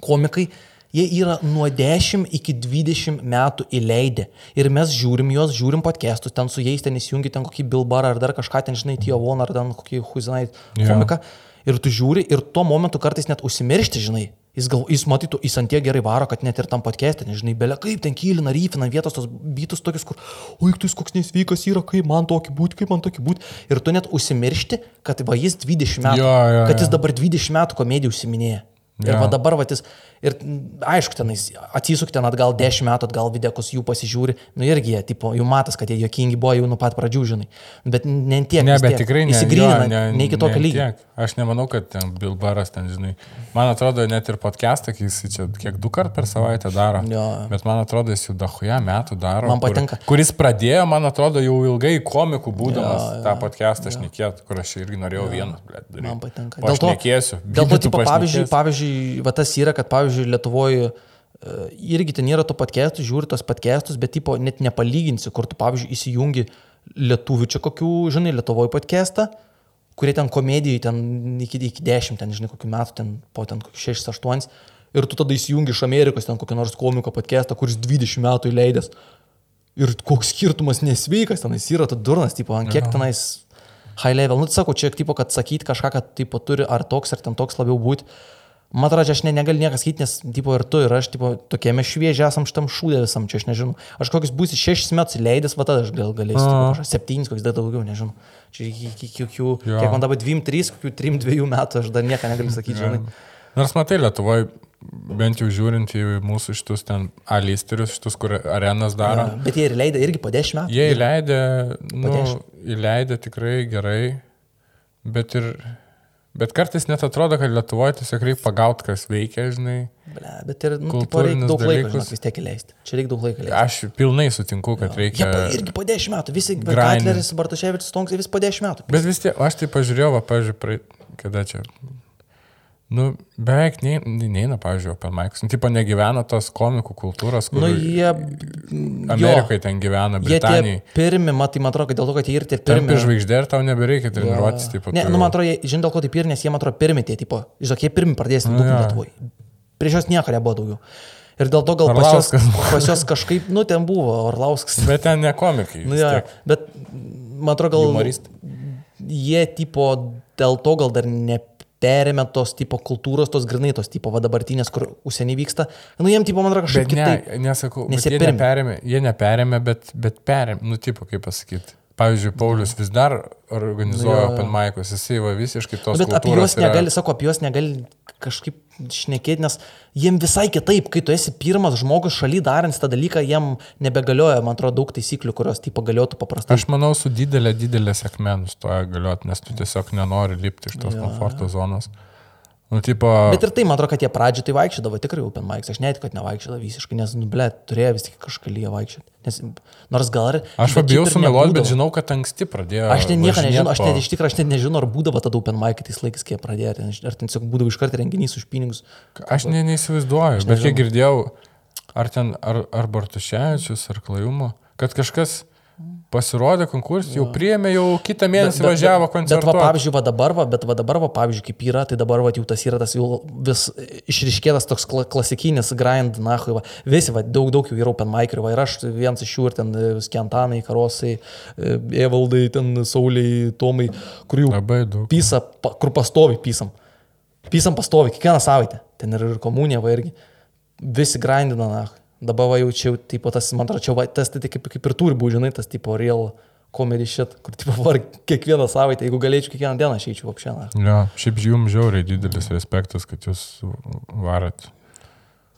komikai. Jie yra nuo 10 iki 20 metų įleidę. Ir mes žiūrim juos, žiūrim podcastus, ten su jais ten įsijungi ten kokį Bilbarą ar dar kažką ten, žinai, Tiovon ar ten kokį Huzinai komiką. Ir tu žiūri ir tuo momentu kartais net užsimiršti, žinai. Jis, gal, jis matytų, jis ant tiek gerai varo, kad net ir tam podcast'e, nežinai, belia kaip ten kylina, ryfina vietos tos bytus tokius, kur, oi, tu jis koks nesveikas yra, kaip man tokį būti, kaip man tokį būti. Ir tu net užsimiršti, kad va jis 20 metų, Jo, jo, kad jis jo. dabar 20 metų komedijų užsiminėja. Ir Jo. va dabar, va, jis, ir aišku, tenais atsisuk ten atgal 10 metų atgal videkus jų pasižiūri, nu irgi jie, tipo, jau matas, kad jie jokingi buvo jau nuo pat pradžių, žinai. Bet ne tiek. Ne, bet tiek. tikrai ne. Įsigrynina, jo, ne, ne iki tokio lygio. Aš nemanau, kad ten Bilbaras ten, žinai. Man atrodo, net ir podcastą, kai jis čia kiek du kart per savaitę daro. Jo. Bet man atrodo, jis jau dahuja metų daro. Man patinka. Kur, kuris pradėjo, man atrodo, jau ilgai komikų būdamas jo, jo, tą podcastą šnekėt, kur aš irgi norėjau vienas, blėt. Man patinka. Dėl to. Dėl to, tipo, pavyzdžiui, pašnekėsi. Pavyzdžiui, va tas yra, kad, pavyzdžiui, Lietuvoje irgi ten yra to podcastų, žiūri tos podcastus, bet, tipo, net nepalyginsi, kur tu, pavyzdžiui, įsijungi lietuvių čia kokių, žinai, Lietuvoje podcastą, kurie ten komedijai ten iki, iki 10, ten, žinai, kokių metų, ten po ten 6-8, ir tu tada įsijungi iš Amerikos ten kokį nors komiko podcastą, kuris 20 metų įleidęs. Ir koks skirtumas nesveikas tenais yra, tu durnas, tipo, ant kiek tenais high level. Nu, tai sakau, čia, tipo, kad sakyti kažką, kad, tipo, turi ar toks, ar ten toks labiau būti. Man atrodo, aš ne, negaliu niekas sakyti, nes, tipo, ir tu, ir aš, tipo, tokiame šviežiai esam šitam šūdė visam, čia aš nežinau. Aš kokius būsi šešis metus leidęs, va tada aš gal galėsiu, tipo, kažkas septynis, koks dar daugiau, nežinau. Čia iki, kokių, kiek man dabar dviem, trys, kokių trim, dviejų metų, aš dar nieką negaliu sakyti, žinai. Nors matai, Lietuvoje, bent jau žiūrint į mūsų šitus ten alisterius, šitus, kur arenas daro. Ja, Bet jie ir leidė irgi po dešimt metų. Jie įleidė, nu, įleidė tikrai gerai, bet ir, bet kartais net atrodo, kad Lietuvoje tiesiog reikia pagauti, kas veikia, žinai. Ble, bet ir, nu, tipo, reikia daug laiko, žinok, vis tiek įleisti. Čia reikia daug laiko leisti. Aš pilnai sutinku, kad Jie reikia. po, irgi po dešimt metų, visi grindint. Katleris, Bartuševičius, Tonksai, vis po dešimt metų. Bet vis tiek, aš tai pažiūrėjau, va, pažiūrėjau, kada čia. Nu, beveik nei- neina, pavyzdžiui, Open Mics. Nu, tipo, negyvena tos komikų kultūros, kur Nu, jie... Amerikoje ten gyvena, Britanijai. pirmi, matai, man atrodo, kad dėl to, kad jie ir tie Pirmi pirmi. žvaigždė ir tau nebereikia treniruotis, tipo. Ne, tu nu, man atrodo, žinai, dėl ko tai pirmi, nes jie, man atrodo, pirmi tie, tipo, žinok, jie pirmi pradės nu, jo. Lietuvoje. Prieš juos nieko nebuvo daugiau. Ir dėl to gal pas buvo. pas juos kažkaip, nu, ten buvo Orlauskas. [laughs] Bet ten ne komikai. Nu, ja, tiek. bet man atrodo, gal Humoristai. jie tipo dėl to gal dar neperėmė tos tipo kultūros, tos grinai tos tipo va dabartinės, kur užsienį vyksta. Nu, jiem tipo, man atrodo, kažkaip Bet ne, kitaip. nesakau, Nes jie jie neperėmė, jie neperėmė, bet, bet perėmė, nu, tipo, kaip pasakyti. Pavyzdžiui, Paulius vis dar organizuoja Jo. Open Mic'us, jisai va visiškai tos bet apie juos kultūros yra- negali, sako, apie juos negali kažkaip šnekėti, nes jiem visai kitaip, kai tu esi pirmas žmogus šaly darant tą dalyką, jiem nebegalioja, man atrodo, daug taisyklių, kurios tipo galiotų paprastai. Aš manau, su didelė, didelė sėkmė nustoja galioti, nes tu tiesiog nenori lipti iš tos komforto zonos. Nu, tipo, Bet ir tai, man atrodo, kad jie pradžioje tai vaikščiodavo tikrai Open Mics. Aš net, kad nevaikščiodavo visiškai, nes, nu, ble, turėjo vis tik kažką lyja vaikščioti. Nes, nors gal ir... aš bet bijau šiaip ir sumeluoti, bet žinau, kad anksti pradėjo. Aš ten nieko nežinau, aš net iš tikrųjų, aš net nežinau, ar būdavo tada Open Mic tais laikais, kai jie pradėjo, ar ten tiesiog būdavo iš karto renginys už pinigus. Aš ne, neįsivaizduoju, bet kiek girdėjau, ar ten, ar, ar Bartuševičius, ar Klajumo, kad kažkas pasirodė konkursą, jau priėmė, jau kitą mėnesį važiavo Bet, va, pavyzdžiui, va dabar, va, bet va dabar, va, pavyzdžiui, kaip yra, tai dabar va, jau tas yra tas jau vis išriškėtas toks kla klasikinis grind, na, va, visi, va, daug, daug jų yra open mic, va, ir aš vienas iš jų, ir ten e, Skentanai, Karosai, e, Evaldai, ten Sauliai, Tomai, kur jau pysa, pa, kur pastovi pysam. Pysam pastovi, kiekvieną savaitę. Ten ir, ir komunija, va, irgi. Visi grindina, na. Dabar va jau čia, jau, tipo, tas, man atrodo, va, tas tai kaip, kaip ir turi būti, žinai, tas, tipo, real comedy shit, kur, tipo, [laughs] var kiekvieną savaitę, jeigu galėčiau kiekvieną dieną išeičiau apšianą. Jo, šiaip jums žiauriai didelis respektas, kad jūs varat.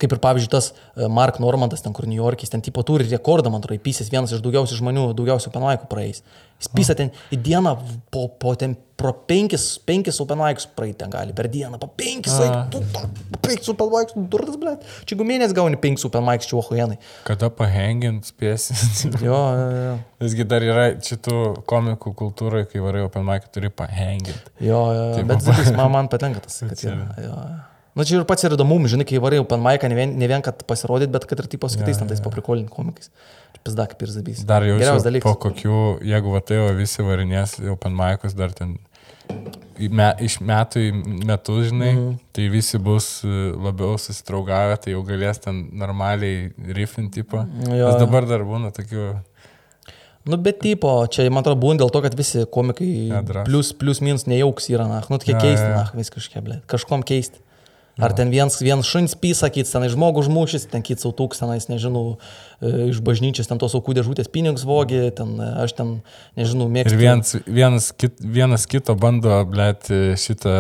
Kaip ir, pavyzdžiui, tas e, Mark Normandas, ten kur New York'is, ten tipo turi rekordą, man atrodo, įpysęs vienas iš daugiausių žmonių, daugiausių open mic'ų praeis. Jis pysa ten į dieną po, po ten pro penkis, penkis open mic'us praeiti ten gali, per dieną, po penkis, penkis open mic'us, durtas, ble. Čia jeigu mėnesį gauni penkis open mic'us, čia ohujenai. Kada pahengint spėsi? [laughs] Jo, jo, jo. Visgi dar yra šitų komikų kultūroje, kai varai Open Mic, turi pahengint. Jo, jo, jo. Taip, bet man, man patinka tas, [laughs] kad yra. Jo, jo. Na čia ir pats yra įdomu, žinai, kai varai open mic'ą, ne vien, ne vien kad pasirodyt, bet kad ir tipo su kitais Jo, ten tais jo. paprikolinti komikais. Pizda, kaip ir zabys. Dar jau Geriausias po dalykas. kokių, jeigu va tai jau visi varinės į Open Mic'us dar ten me, iš metų į metus, žinai, mm. tai visi bus e, labiau susitraugavę, tai jau galės ten normaliai riffinti, tipo. Nes dabar dar būna tokių, Nu, bet tipo, čia, man atrodo, būna dėl to, kad visi komikai Nedrąs. plus, plus minus nejauks yra, na, nu, tokie keisti, na, vis kažkiek, ble, kažkom keisti. Ar ten viens, viens šuns pysa, kits tenai žmogų užmušys, ten kits autūks tenais, nežinau, e, iš bažnyčios ten tos aukų dėžutės pinigus vogė, ten e, aš ten, nežinau, mėgstu. Ir vienas, vienas, kit, vienas kito bando, blėt, šitą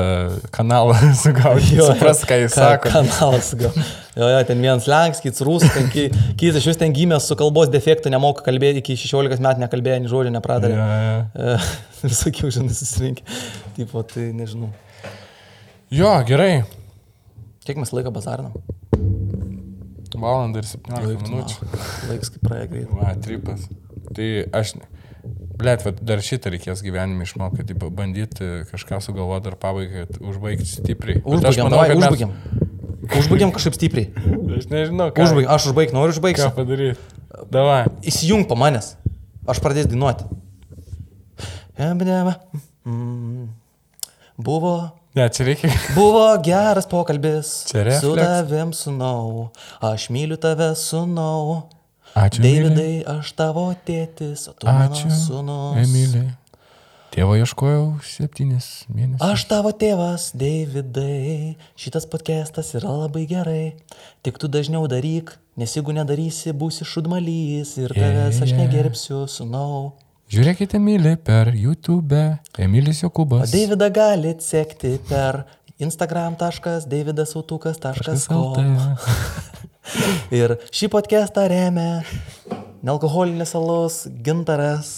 kanalą [laughs] sugauti. Supras, ką jis Ka- sako. Kanalas, gal. Jo, jo, ten vienas lenks, kits rusas, ten ki- kits iš vis ten gimęs su kalbos defektu, nemoka kalbėti, iki 16 metų nekalbėjo, nei žodžio nepradarė. Ja, ja. [laughs] Visokių, žinai, susirinkė. Tipo, tai nežinau. Jo, gerai. Kiek mes laiko bazarinam? Valandą ir 17 Laik, minučių. [laughs] Laiks kaip praėjo greit. Va, tripas. Tai aš, blėt, dar šitą reikės gyvenime išmokti, tai bandyti kažką sugalvoti dar pabaigai, užbaigti stipriai. Užbaigiam, manau, davai, kad mes- užbaigiam. Užbaigiam kažkaip stipriai. [laughs] Aš nežinau, ką, Užbaigiam, aš užbaigsiu, noriu ką užbaigsiu. padaryti. Davai. Įsijung po manęs. Aš pradėsiu dainuoti. Mm. Buvo Ne, čia reikia. [laughs] Buvo geras pokalbis. Čia refleks. Su tavim sunau. Aš myliu tave sunau. Ačiū. Davidai, aš tavo tėtis, o tu Ačiū. mano sunus. Emilė. Tėvo ieškojau septynis mėnesius. Aš tavo tėvas, Davidai. Šitas podcastas yra labai gerai. Tik tu dažniau daryk, nes jeigu nedarysi, būsi šudmalys ir tavęs aš Yeah. negerbsiu, sunau. Žiūrėkite, Emilė, per YouTube. Emilis Jokubas. Davidą galite sekti per instagram.davidasautukas.com. [laughs] Ir šį podcastą remia nealkoholinis alus, gintaras.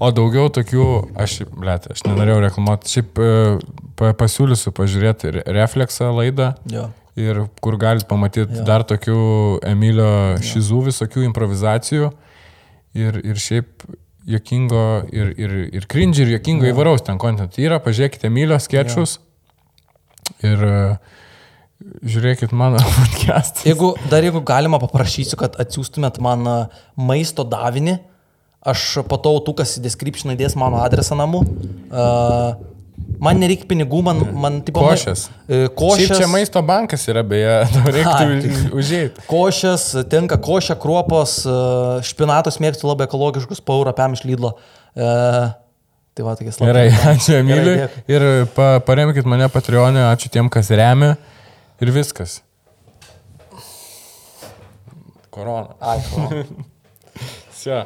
O daugiau tokių, aš, blėt, aš nenorėjau reklamuoti, šiaip e, pa- pasiūlysiu pažiūrėti re- refleksą laidą. Jo. Ir kur galit pamatyti Jo. dar tokių Emilio šizų visokių improvizacijų. Ir, ir šiaip jokingo, ir, ir, ir cringe, ir jokingo įvairaus ten kontent yra. Pažiūrėkite Emilio sketchus. Ir e, žiūrėkit mano [laughs] podcastą. Jeigu dar jeigu galima, paprašysiu, kad atsiųstumėt man a, maisto davinį. Aš po to autukas į description įdės mano adresą namų. Uh, Man nereikia pinigų, man, man tipo... Košės. E, košės. Šiaip čia maisto bankas yra, beje, [laughs] reikėtų užėjti. Košės, tinka košė, kruopos, e, špinatos mėgstu labai ekologiškus, paurą pėm iš lydlo. E, tai va, tokie slaptai. Gerai, ačiū Emiliui. Ir pa, paremkit mane Patreonė, e, ačiū tiem, kas remia. Ir viskas. Korona. Ačiū. [laughs] Sve.